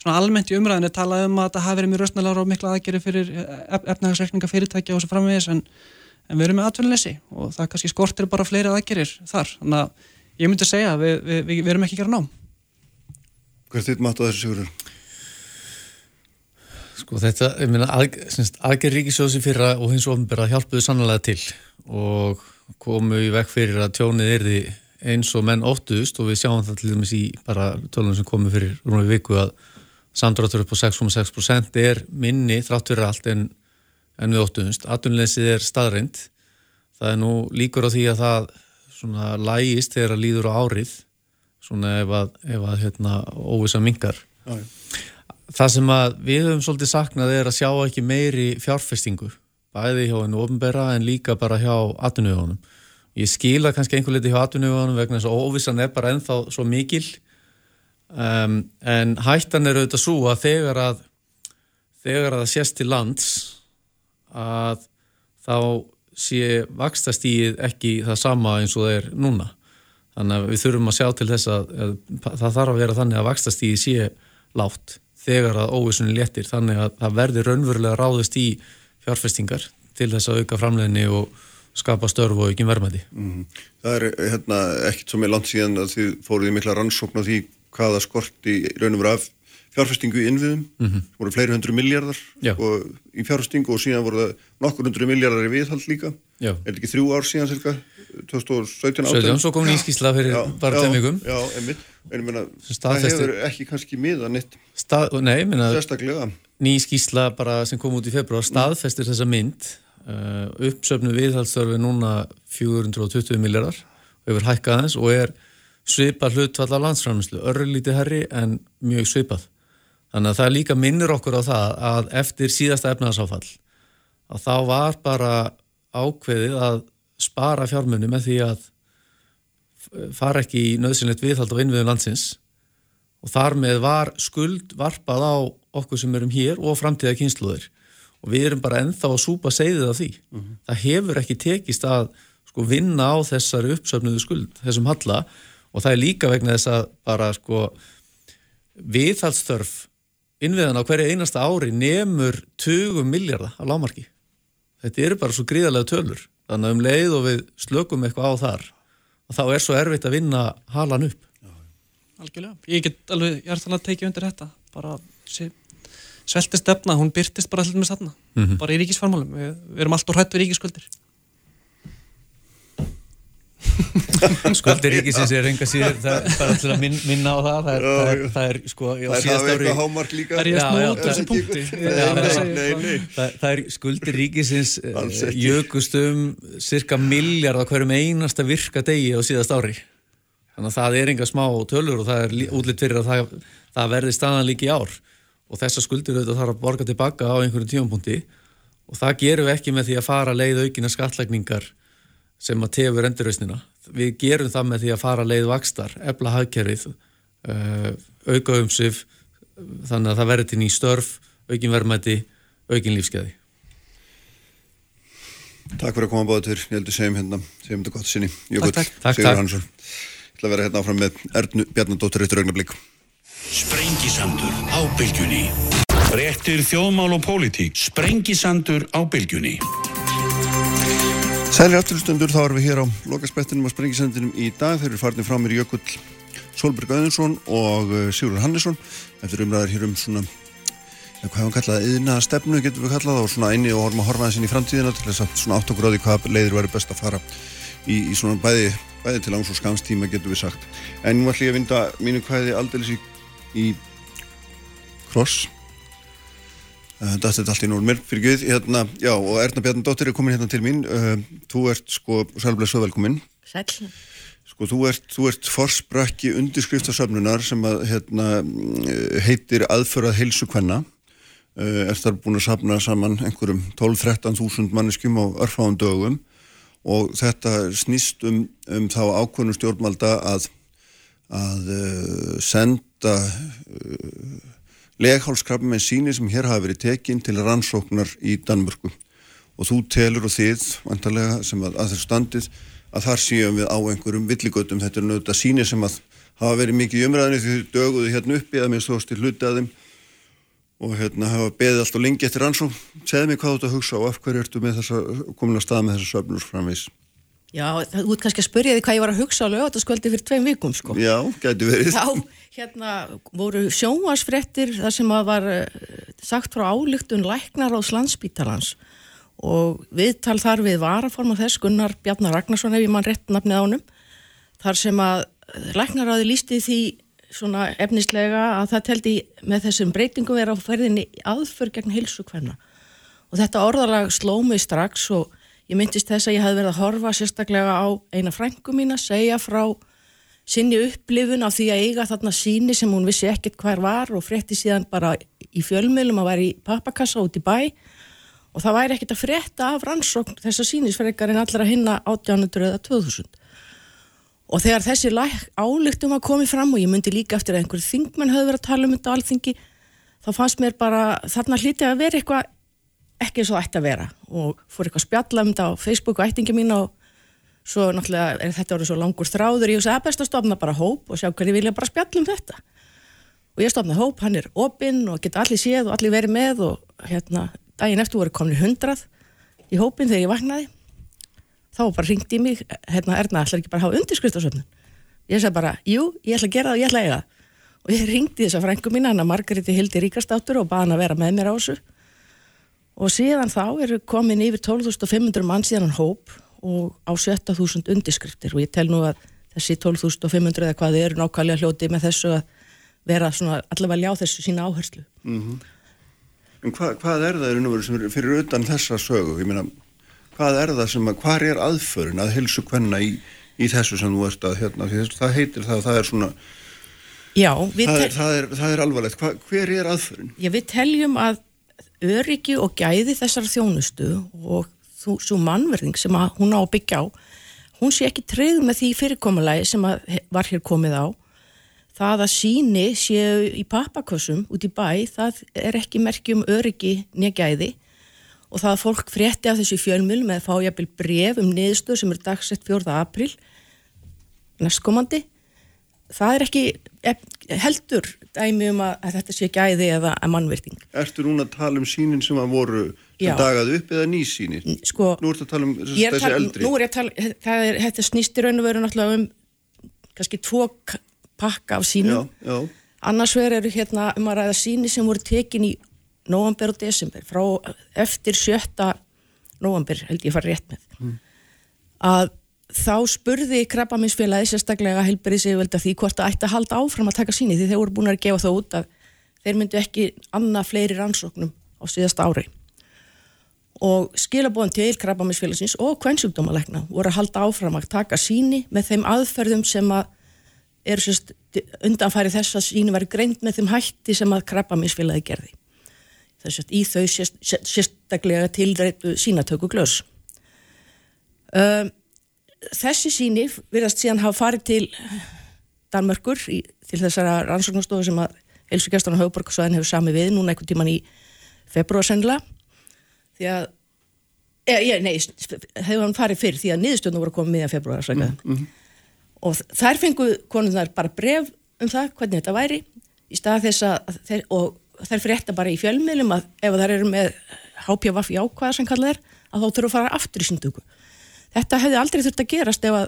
svona almennt í umræðinu, talað um að það hafi verið mjög röstnælar og mikla aðgerði fyrir efnahagsreikninga að ég myndi að segja, við, við, við, við erum ekki gera ná. Hvert þitt mat á þessu sigurður? Sko þetta, ég meina, aðgerð ríkisjóðs í fyrra og hins ofnbæra hjálpuðu sannlega til og komu í vekk fyrir að tjónið erði eins og menn óttuðust og við sjáum það til dæmis í bara tölunum sem komu fyrir rúnum við viku að samdráttur upp á 6,6% er minni þrátt fyrir allt en, en við óttuðust. Atunleysið er staðreind. Það er nú líkur á því að það svona lægist þegar að líður á árið svona ef að, ef að hérna, óvisa mingar. Já, já það sem við höfum svolítið saknað er að sjá ekki meiri fjárfestingu bæði hjá hennu ofnbæra en líka bara hjá atvinnuðjónum. Ég skila kannski einhver liti hjá atvinnuðjónum vegna þess að óvissan er bara ennþá svo mikil um, en hættan er auðvitað svo að þegar að þegar að það sést til lands að þá sé vakstastíð ekki það sama eins og það er núna. Þannig að við þurfum að sjá til þess að, að það þarf að vera þannig að vakstastíði sé látt þegar að óvissunni léttir þannig að það verður raunverulega ráðist í fjárfestingar til þess að auka framleginni og skapa störf og ekki vermaði. Mm. Það er hérna, ekkert sem er langt síðan að þið fóruð í mikla rannsókn á því hvaða skorti raun og vera af fjárfestingu í innviðum, mm -hmm. voru fleiri hundru miljardar í fjárfestingu og síðan voru það nokkur hundru miljardar í viðhald líka. Já. er þetta ekki þrjú ár síðan cirka 2017 17, svo kom nýskísla fyrir já, bara tveim vikum. Já, einmitt, það hefur ekki kannski miðan eitt Stað, nei, minna, sérstaklega. Nýskísla bara sem kom út í februar staðfestir þessa mynd. Uh, uppsöfnu viðhaldsstörfi núna 420 miljardar hefur hækkað hans og er svipað hlutvall af landsframlýslu, örlítið herri en mjög svipað Þannig að það líka minnir okkur á það að eftir síðasta efnaðsáfall að þá var bara ákveðið að spara fjármunni með því að fara ekki í nöðsynlegt viðhald á innviðum landsins og þar með var skuld varpað á okkur sem erum hér og framtíða kynsluður og við erum bara enþá að súpa segðið af því. Mm -hmm. Það hefur ekki tekist að sko vinna á þessari uppsöfnuðu skuld, þessum halla og það er líka vegna þess að bara sko viðhaldsþörf innviðan á hverju einasta ári nefnur 20 miljardar á lámarki. Þetta eru bara svo gríðarlega tölur. Þannig að um leið og við slökum eitthvað á þar og þá er svo erfitt að vinna halan upp. Algjörlega. Ég get alveg hjartalega að tekið undir þetta. Bara svelti stefna, hún byrtist bara allir með stanna. Mm -hmm. Bara í ríkisfarmálum. Við, við erum alltaf hrætt við ríkiskuldir. skuldir ríkisins er enga síður það er bara til að min, minna á það það er, það er, það er sko það er það eitthvað hámark líka. Það er þessi punkti. það er skuldir ríkisins eh, jökust um cirka miljard á hverjum einasta virka degi á síðast ári. Þannig að það er enga smá tölur og það er útlitt fyrir að það, það verði staðan líki í ár. Og þessar skuldir auðvitað þarf að borga tilbaka á einhverjum tímapunkti. Og það gerum við ekki með því að fara leið aukina skatlækningar sem að tefur endurhausnina. Við gerum það með því að fara leið vakstar, ebla hagkerfið, uh, auka umsif, þannig að það verður til ný störf, aukin verðmætti, aukin lífskeiði. Takk fyrir að koma báða til, ég heldur segjum hérna, segjum þetta gott sinni. Jökull, takk, takk. Sigur Hansson. Ég ætla að vera hérna áfram með Ernu Bjarnadóttur eftir augnablík. Sprengisandur á bylgjunni. Frettir þjóðmál og pólitík. Sprengisandur á bylgjunni. Sælir afturstundur, þá erum við hér á lokaspettinum og sprengisendinum í dag. Þeir eru farinir frá mér Jökull Solberg Auðinsson og uh, Sigurður Hannesson. Eftir umræðar hér um svona, hvað hefum við kallað, yðna stefnu getum við kallað og svona einni og horfum að horfa inn í framtíðina til þess að svona átt á því hvað leiðir væri best að fara í, í svona bæði, bæði til langs og skamstíma getum við sagt. En nú ætlum ég að vinda mínu kvæði aldeilis í, í kross Þetta er allt í núr mér fyrir Guð hérna, Já, og Erna Bjarnadóttir er komin hérna til mín. Uh, Þú ert sko, sælumlega svo velkomin. Sæl Sko, þú ert, þú ert forsprakki undirskriftasöfnunar sem að hérna, heitir aðförað heilsu kvenna. Uh, Er þar búin að safna saman einhverjum 12-13 þúsund manneskjum á örfáum dögum. Og þetta snýst um, um þá ákvörnum stjórnmalda að að senda leghálskrabbi með síni sem hér hafa verið tekinn til rannsóknar í Danmörku. Og þú telur og þið vantarlega sem að, að þessu standið að þar séum við á einhverjum villigötum. Þetta er náttúrulega síni sem að hafa verið mikið í umræðinu því þau döguðu hérna uppi eða mér stóðst í hluti að þeim. Og hérna hafa beðið alltaf lengi eftir rannsókn. Segð mér hvað þú að hugsa og af hverju ertu komin að stað með þessa söfnur framvís Já, þú ert kannski að spyrja því hvað ég var að hugsa á lögataskvöldi fyrir tveim vikum, sko. Já, gæti verið. Já, hérna voru sjónvarsfrettir þar sem að var uh, sagt frá álygtun læknar á Slandsbítalans og viðtal þar við varaforma þess Gunnar Bjarnar Ragnarsson ef ég mann rétt nafnið ánum þar sem að læknar áði lísti því svona efnislega að það teldi með þessum breytingum vera á ferðinni aðför gegn hilsu hvenna og þetta orðalag sló mig strax og Ég myndist þess að ég hafði verið að horfa sérstaklega á eina frængu mín að segja frá sinni upplifun af því að eiga þarna síni sem hún vissi ekkert hver var og frétti síðan bara í fjölmjölum að vera í pappakassa út í bæ og það væri ekkert að frétta af rannsókn þessa sínisfrekar en allra hinna 1800 eða 2000. Og þegar þessi álygtum að komi fram og ég myndi líka eftir að einhverju þingmenn höfðu verið að tala um þetta alþingi þá fannst mér bara þarna hlítið að vera eitthvað ekki eins og ætti að vera. Og fór eitthvað spjalla um þetta á Facebook og ættingi mín og svo náttúrulega er þetta orðið svo langur þráður. Ég sagði að best að stofna bara hóp og sjá hverju vilja bara spjalla um þetta. Og ég stofna hóp, hann er opinn og geta allir séð og allir verið með og hérna daginn eftir voru komin hundrað í hópinn þegar ég vaknaði. Þá bara ringdi ég mig hérna Erna ætlar ekki bara að hafa undirskriftasöfnun? Ég sagði bara, jú, ég ætla að gera það og ég ætla að eiga og ég ringdi þess að frængu mín hann að Margareti Hildi Ríkastáttur og baða hann að vera með mér á þessu og síðan þá eru komin yfir 12.500 mann síðan hann hóp og á 17.000 undirskriftir og ég tel nú að þessi 12.500 eða hvað eru nákvæmlega hljóti með þessu að vera svona allavega ljá þessu sína áherslu mm -hmm. En hva, hvað er það nú, sem er fyrir utan þessa sögu, ég meina hvað er það sem að, hvað er aðförin að helsu hvenna í, í þessu sem þú ert að hérna, það heitir það, það er svona Já, það er, það, er, það er alvarlegt, hva, hver er aðförin? Já, við teljum að öryggi og gæði þessar þjónustu og svo mannverðing sem hún á að byggja á hún sé ekki treyð með því fyrirkomulagi sem var hér komið á það að síni séu í pappakossum út í bæ það er ekki merkjum öryggi nýjagæði og það að fólk frétti af þessu fjölmjöl með að fá jæfnvel bref um niðurstöð sem er dagsett 4. april næstkomandi það er ekki heldur dæmi um að, þetta sé gæði eða mannverting. Ertu núna að tala um sínin sem að voru dagað upp eða ný sínir? Sko, nú ertu að tala um þessi tala, eldri. Nú er ég að tala, er, þetta snýstir raun og veru náttúrulega um kannski tvo pakka af sínum. Já, já. Annars veru eru hérna um að ræða síni sem voru tekin í november og desember frá eftir sjötta november held ég að fara rétt með. Mm. Að þá spurði krabbaminsfélagi sérstaklega helbriðs yfirvelda því hvort það ætti að halda áfram að taka síni því þeir voru búin að gefa það út að þeir myndu ekki annað fleiri rannsóknum á síðast ári. Og skilabóðan til krabbaminsfélagsins og kvennsjúkdómalegna voru að halda áfram að taka síni með þeim aðferðum sem að eru sérst undanfæri þess að síni var greint með þeim hætti sem að krabbaminsfélagi gerði. Þess að í þau sérst, sérstaklega tilrættu sínatöku glös um þessi síni virðast síðan hafa farið til Danmörkur í, til þessara rannsóknastofu sem að Helsugjastan og Hauðborgarsvæðin hefur sami við núna einhvern tíman í februar sennilega því að e, e, nei, hefur hann farið fyrr því að niðurstöðnum voru komið miðan februar mm, mm. og þær fengu konunar bara bref um það hvernig þetta væri í stað þess að þeir, og þær frétta bara í fjölmiðlum að ef þær eru með HPVF jákvæða sem kallað er, að þá þurfa að fara aftur í síndöku. Þetta hefði aldrei þurft að gerast ef að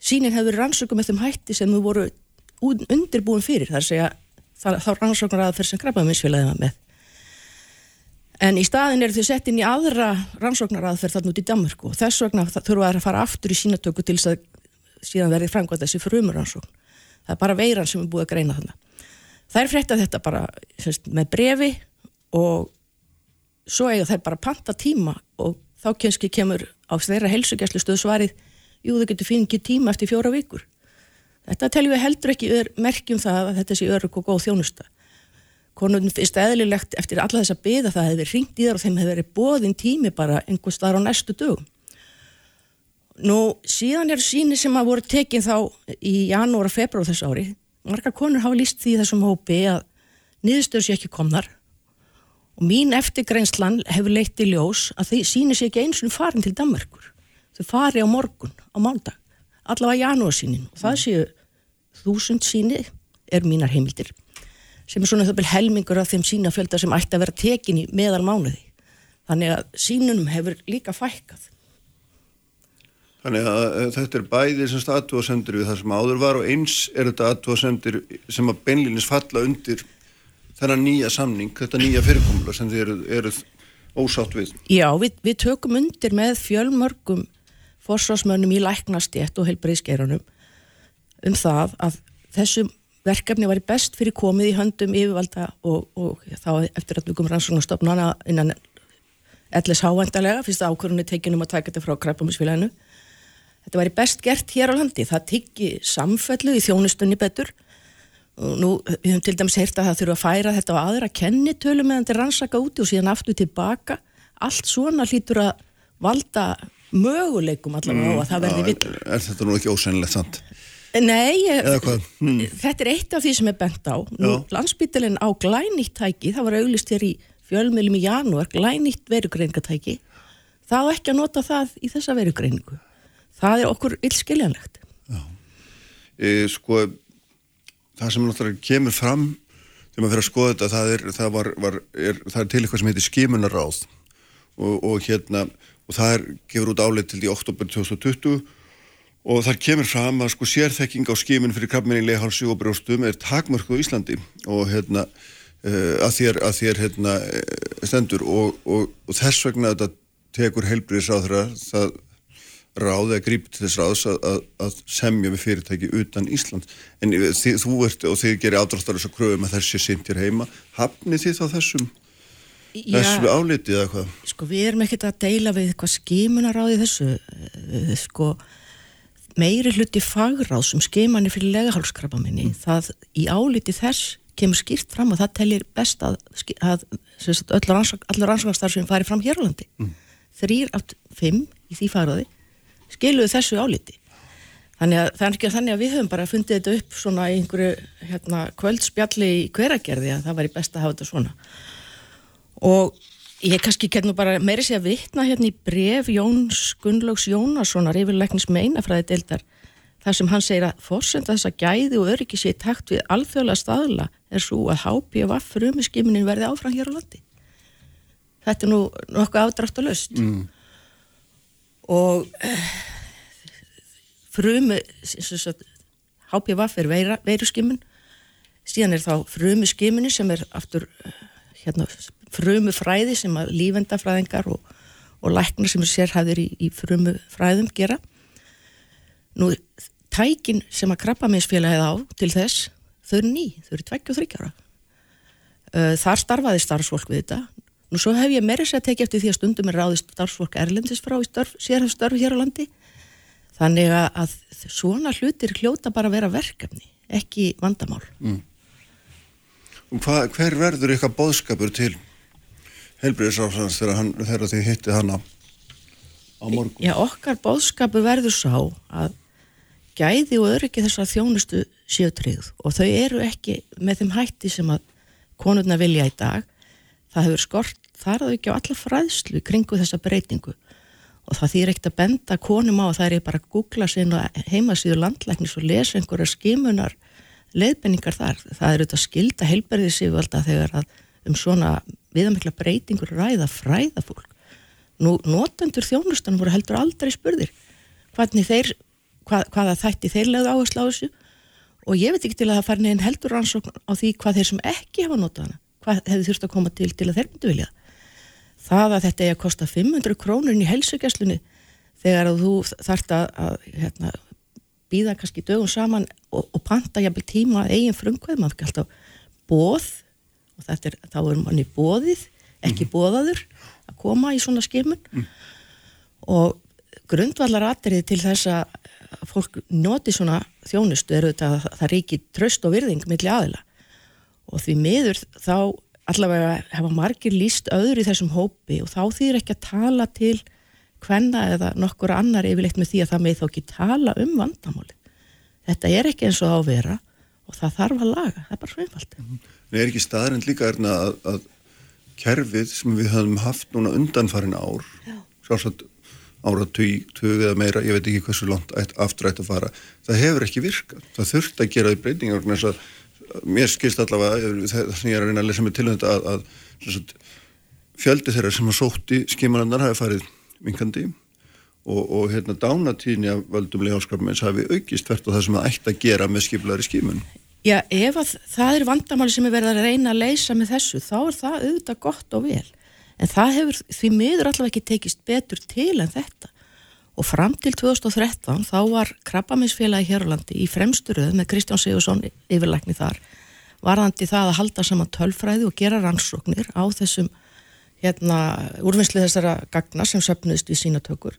sínin hefur rannsöku með þeim hætti sem þau voru undirbúin fyrir, það er að segja það, þá rannsóknar aðferð sem krabbaðminsfélagið var með. En í staðin eru þau sett inn í aðra rannsóknar aðferð þarna út í Danmörku og þess vegna það þurfa þær að fara aftur í sínatöku til þess að síðan verði framkvæmt þessi frumur rannsókn. Það er bara veiran sem er búið að greina þarna. Þær frétta þetta bara semst, með brefi og svo eiga þær bara panta tíma og þá kemur á þeirra helsugjæslu stöðu svarið jú þau getur fengið tíma eftir fjóra vikur. Þetta teljum við heldur ekki merkjum það að þetta sé örug og góð þjónusta. Konunum finnst eðlilegt eftir alla þess að byða það hefði ringt í þar og þeim hefði verið bóðin tími bara einhvers staðar á næstu dögum. Nú, síðan eru síni sem að voru tekin þá í janúar og februar þessu ári. Marga konur hafa líst því þessum hópi að niðurstöður sé ekki komnar og mín eftirgreinslan hefur leitt í ljós að þau síni sé ekki eins og farin til Danmarkur. Þau fari á morgun, á mándag, allavega janúarsínin og það séu þúsund síni er mínar heimildir sem er svona þau helmingur af þeim sína fjölda sem ætti að vera tekin í meðal mánuði. Þannig að sínunum hefur líka fækkað. Þannig að uh, þetta er bæði sem aðtúasendur við það sem áður var og eins er þetta aðtúasendur sem að beinlýnins falla undir þennan nýja samning, þetta nýja fyrirkomula sem þið eruð, eruð ósátt við. Já, við, við tökum undir með fjölmörgum forsvarsmönnum í læknastétt og heilbreyðsgeirunum um það að þessum verkefni var best fyrir komið í höndum yfirvalda og, og þá eftir að við komum rannsóknarstofnana innan LSH vandarlega, fyrst að ákvörðunni tekinum að taka þetta frá krabbamisfélaginu. Þetta væri best gert hér á landi, það tyggi samfellu í þjónustunni betur og nú við höfum til dæmis heyrt að það þurfa að færa þetta á aðra kennitölu meðan þetta er rannsaka úti og síðan aftur tilbaka. Allt svona hlýtur að valda möguleikum allavega á að það verði vill. Er þetta nú ekki ósennilegt samt? Nei? Hmm. þetta er eitt af því sem er bent á. Nú, Já. landsbytalinn á glænýtt tæki, það var auglist hér í fjölmiðlum í janúar, glænýtt verugreiningatæki. Það á ekki að nota það í þessa verugreiningu. Það er okkur illskiljanlegt. E, sko, það sem náttúrulega kemur fram þegar maður fyrir að skoða þetta, það er, það var, var, er, það er til eitthvað sem heitir skimunaráð og, og hérna, og það er, gefur út álið til í oktober 2020 og þar kemur fram að sko sérþekking á skimun fyrir krabminni leihalsi og brjóstum er takmörku á Íslandi og hérna uh, að þér, að þér hérna eh, stendur. Og, og, og þess vegna þetta tekur heilbriðisráðra það ráð eða gríp til þess ráðs að, að, að semja við fyrirtæki utan Ísland en þið, þú ert og þið gerir ádráttar þess að kröfum að þessi sindir heima. Hafnið þið þá þessum þessu álitið eða hvað? Sko við erum ekkert að deila við hvað skimunar því þessu eh, sko. Meiri hluti fagráð sem skimanir fyrir legahálskrabba minni það í áliti þess kemur skýrt fram og það tellir best að, að allur rannsóknarstarf sem fari fram hér á landi. Þrýr af fimm í því fagráði skiluðu þessu áliti? Þannig að er ekki þannig að við höfum bara fundið þetta upp svona í einhverju hérna, kvöldspjalli í hveragerði að það væri best að hafa þetta svona. Og ég kannski kemur bara meiri sé að vitna hérna í bref Jóns Gunnlaugs Jónassonar yfirleiknis meinafræði deildar þar sem hann segir að forsenda þess að gæði og öryggi sé í takt við alþjóðlega staðla er svo að HPV frumiskiminin verði áfram hér á landi. Þetta er nú nokkuð afdrátt og löst mm. Og eh, frumi HPV er veira, veiruskimun síðan er þá frumiskiminin sem er aftur eh, hérna, frumu fræði sem að lífendafræðingar og, og læknar sem er sérhæður í, í frumu fræðum gera. Nú, tækin sem að krabbaminsfélagið á til þess, þau eru ný, þau eru 23 ára. Uh, Þar starfaði starfsfólk við þetta. Nú svo hef ég meira sér að tekja eftir því að stundum er ráðist starfsfólk erlendis frá í störf, sérhæf störf hér á landi. Þannig að, svona hlutir hljóta bara að vera verkefni, ekki vandamál. Og hva, hver verður eitthvað bóðskapur til helbriðisráðsans þegar, þið hitti hana á morgun? Já, okkar bóðskapu verður sá að gæði og öryggi þessar þjónustu séu tryggð og þau eru ekki með þeim hætti sem að konurna vilja í dag. Það hefur skort þar að ekki á alla fræðslu kringu þessa breytingu og það þýr ekkert að benda konum á að það er bara að googla sín og heimasíður landlæknis og lesa einhverja skimunar leiðbenningar þar. Það er auðvitað skilda heilberðið síðvalda þegar að um svona viðamikla breytingur ræða fræða fólk. Nú, notendur þjónustan voru heldur aldrei spurðir þeir, hvað, hvaða þætti þeir lögðu áherslu á þessu og ég veit ekki til að það fari neginn heldur rannsókn á því hvað þeir sem ekki hafa notað hana, hvað hefði þurft að koma til til að þeir myndu vilja. Það að þetta er að kosta 500 krónur í helsugjastlunni þegar þú þart að, að hérna, býða kannski dögum saman og, og panta jafnvel tíma eigin frumkvæð, maður ekki alltaf bóð og þetta er, þá er manni bóðið, ekki mm. bóðaður að koma í svona skimun mm. og grundvallar atriði til þess að fólk noti svona þjónustu er auðvitað að það ríkir tröst og virðing millir aðila og því miður þá allavega hefa margir líst öðru í þessum hópi og þá þýr ekki að tala til hvenna eða nokkur annar yfirleitt með því að það með þó ekki tala um vandamáli. Þetta er ekki eins og ávera og það þarf að laga, það er bara sveinfald. Það er ekki staðrind líka erna að, að kerfið sem við höfum haft núna undanfarin ár, sjálfsagt áratug eða meira, ég veit ekki hversu langt aftrætt að fara, það hefur ekki virkað það þurft að gera því breytingar þess að mér skilst allavega það sem ég er að reyna að lesa mig til um þetta að, að, að fjöldi þeirra sem að sótti skimanandar hafi farið vinkandi og, og hérna dánatíðni af völdum leihálskapmins hafi aukist hvert og það sem það ætti að gera með skiplari skimun. Já, ef það er vandamáli sem er verið að reyna að leysa með þessu, þá er það auðvitað gott og vel. En það hefur því miður allavega ekki tekist betur til en þetta og fram til 2013 þá var krabbaminsfélagi Hérlandi í fremsturöð með Kristján Sigursson yfirleikni þar varðandi það að halda saman tölfræði og gera rannsóknir á þessum hérna, úrvinnslu þessara gagna sem söpnuðist við sínatökur.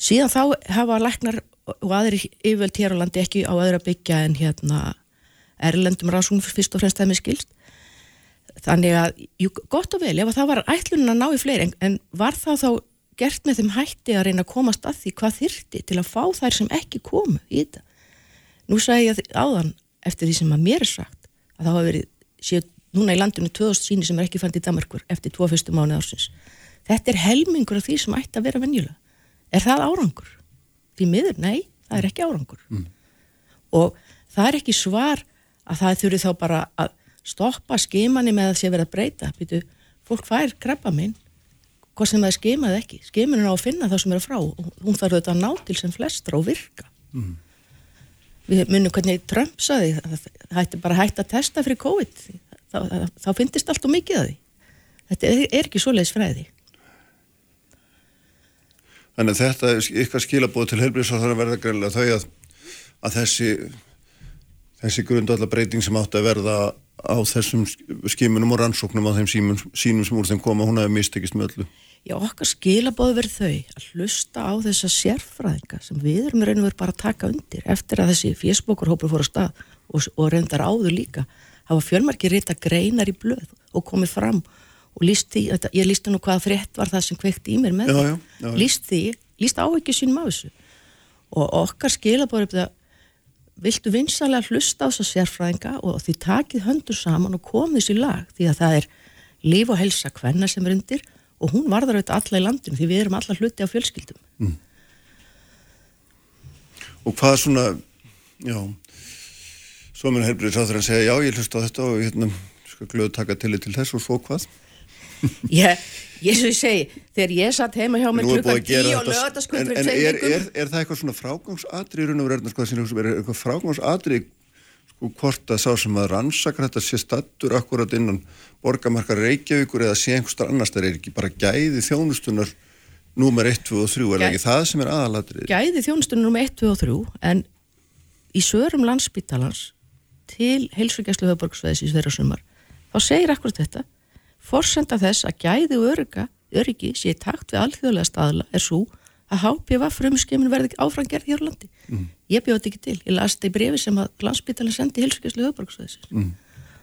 Síðan þá hafa læknar og aðri yfirvöld Hérlandi ekki á öðra byggja en hérna erlendum rannsóknum fyrst og fremst það með skilst þannig að, jú, gott og vel ef það var ætlunum að ná í fleiri en var það þá gert með þeim hætti að reyna að komast að því hvað þyrti til að fá þær sem ekki komu í þetta. Nú sagði ég áðan eftir því sem að mér er sagt að það hafa verið séu núna í landinu 2000 síni sem er ekki fænt í Danmarkur eftir tvo fyrstu mánu ársins. Þetta er helmingur af því sem ætti að vera venjulega. Er það árangur? Því miður, nei, það er ekki árangur. Mm. og það er ekki svar að það þurfi þá bara að stoppa skimanni með að sé verið að breyta. Býtu, fólk fær krabba minn hvað sem það er skimaði ekki. Skimannin á að finna það sem er frá. Og hún þarf auðvitað að ná til sem flestra og virka. Mm. við munum hvernig Trump saði það hætti bara hætti að testa fyrir COVID. Þá, þá finnist allt og mikið að því. Þetta er, er ekki svo leiðis fræði. Þannig að þetta er ykkar skilabóð til helbriðs og það er að verða greinlega þau að, að þessi þessi grundallabreiting sem átti að verða á þessum skimunum og rannsóknum á þeim sínum sem úr þeim koma, hún hefði mistekist með öllu. Já, okkar skilabóð verið þau að hlusta á þessa sérfræðinga sem við erum reynið verið bara að taka undir eftir að þessi fésbókurhópur fór á stað og, og reyndar áður líka. Hafa fjölmarki reyta greinar í blöð og komið fram og líst því, ég lísti nú hvaða frétt var það sem kveikt í mér með já, já, já, líst því, líst á ekki sínum á þessu. Og okkar skilabóð er þetta viltu vinsalega hlusta á þessa sérfræðinga og því takið höndur saman og komið þessi lag? Því að það er líf og helsa hvenna sem er undir og hún varðar auðvitað alla í landinu því við erum alla hluti á fjölskyldum. Mm. Og hvað svona já svo mér helbrið sáður að segja já ég hlusta á þetta og hérna, skal glöðu taka til til þess og svo hvað? Ég, ég svo ég segi, þegar ég satt heima hjá mig klukkan 10 og lögataskvöld En, en er, er, er það eitthvað svona frágangsadri í raun og verðin, sko, er eitthvað frágangsadri sko, hvort að sá sem að rannsaka þetta sé stattur akkurat innan borgamarkar Reykjavíkur eða sé einhverstar annars það er ekki bara gæði þjónustunar númer 1, 2 og 3, er ekki það sem er aðaladrið? Gæði þjónustunar númer 1, 2 og 3 en í sörum landsbyttalans til heilsvíkjæslu höfborgsveðis í þeirra sumar þá segir akkurat þetta Forsenda þess að gæði og öryggi sé takt við alþjóðlega staðla er svo að HPV frumskeimin verði áfram gerð hér á landi. Mm. Ég bjóði ekki til. Ég las þetta í brefi sem að glansbyttalinn sendi í hilsugjastlu höfborgsvæðisins. Mm.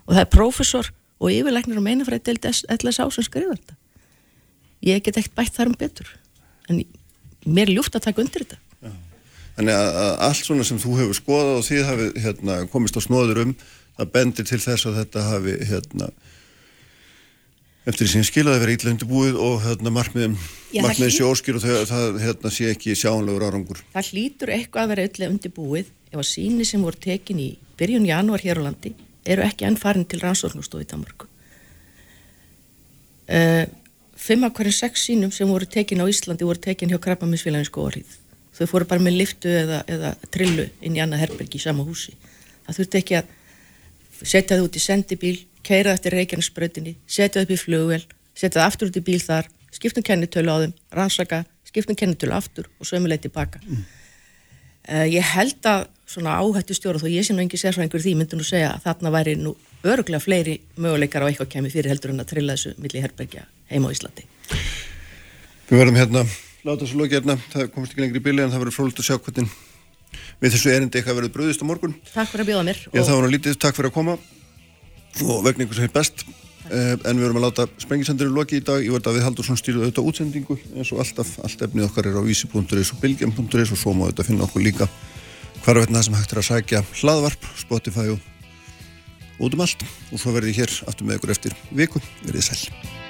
Og það er prófessor og yfirleiknir og meinafræði deilt LSA sem skrifar þetta. Ég get ekkert bætt þar um betur. En mér er ljúft að taka undir þetta. Já. Þannig að allt svona sem þú hefur skoðað og því hafi hérna, komist á snóður um, það bendir til þess að þetta hafi hérna, eftir því sem skilaði að vera ítla undirbúið og hérna, markmiðin, markmiðin sé óskil og það, það hérna, sé ekki sjánlegur árangur. Það hlýtur eitthvað að vera illa undirbúið ef að síni sem voru tekin í byrjun janúar hér á landi eru ekki enn farin til rannsóknustofi í Danmarku. uh, fimm af hverjum sex sínum sem voru tekin á Íslandi voru tekin hjá krabbaminsfélagin skóarhýð þau fóru bara með liftu eða, eða trillu inn í annað herbergi í sama húsi það þurfti ekki að setja þau út í sendibíl keira eftir reykjarnisbröðinni, setja upp í flugvel setja þau aftur út í bíl þar skiptum kennitölu á þeim, rannsaka skiptum kennitölu aftur og sömuleið tilbaka mm. uh, ég held að svona áhættu stjóra þó ég sé nú engi sérfræðingur því myndi nú segja að þarna væri nú öruglega fleiri möguleikar á eitthvað kemi fyrir heldur en að trilla þessu milli herbergja heima á Íslandi. Við verðum hérna, láta þessu loki hérna það komst ekki lengri í bíli en það verður frólitt að sjá hvernig við þessu erindi eitthvað verður bröðist á morgun. Takk fyrir að bjóða mér Já, það var nú lítið, takk fyrir að koma og vegna ykkur sem er best. Uh, en við verum að láta sprengisendurinn loki í dag. Ég verði að við haldur svona stýruð auðvitað útsendingu eins og alltaf, allt efnið okkar er á vísi.is og bilgjum.is og svo má auðvitað finna okkur líka. Hvar er það sem hægt er að sækja hlaðvarp, Spotify og út um allt. Og svo verði ég hér aftur með ykkur eftir viku, verið sæl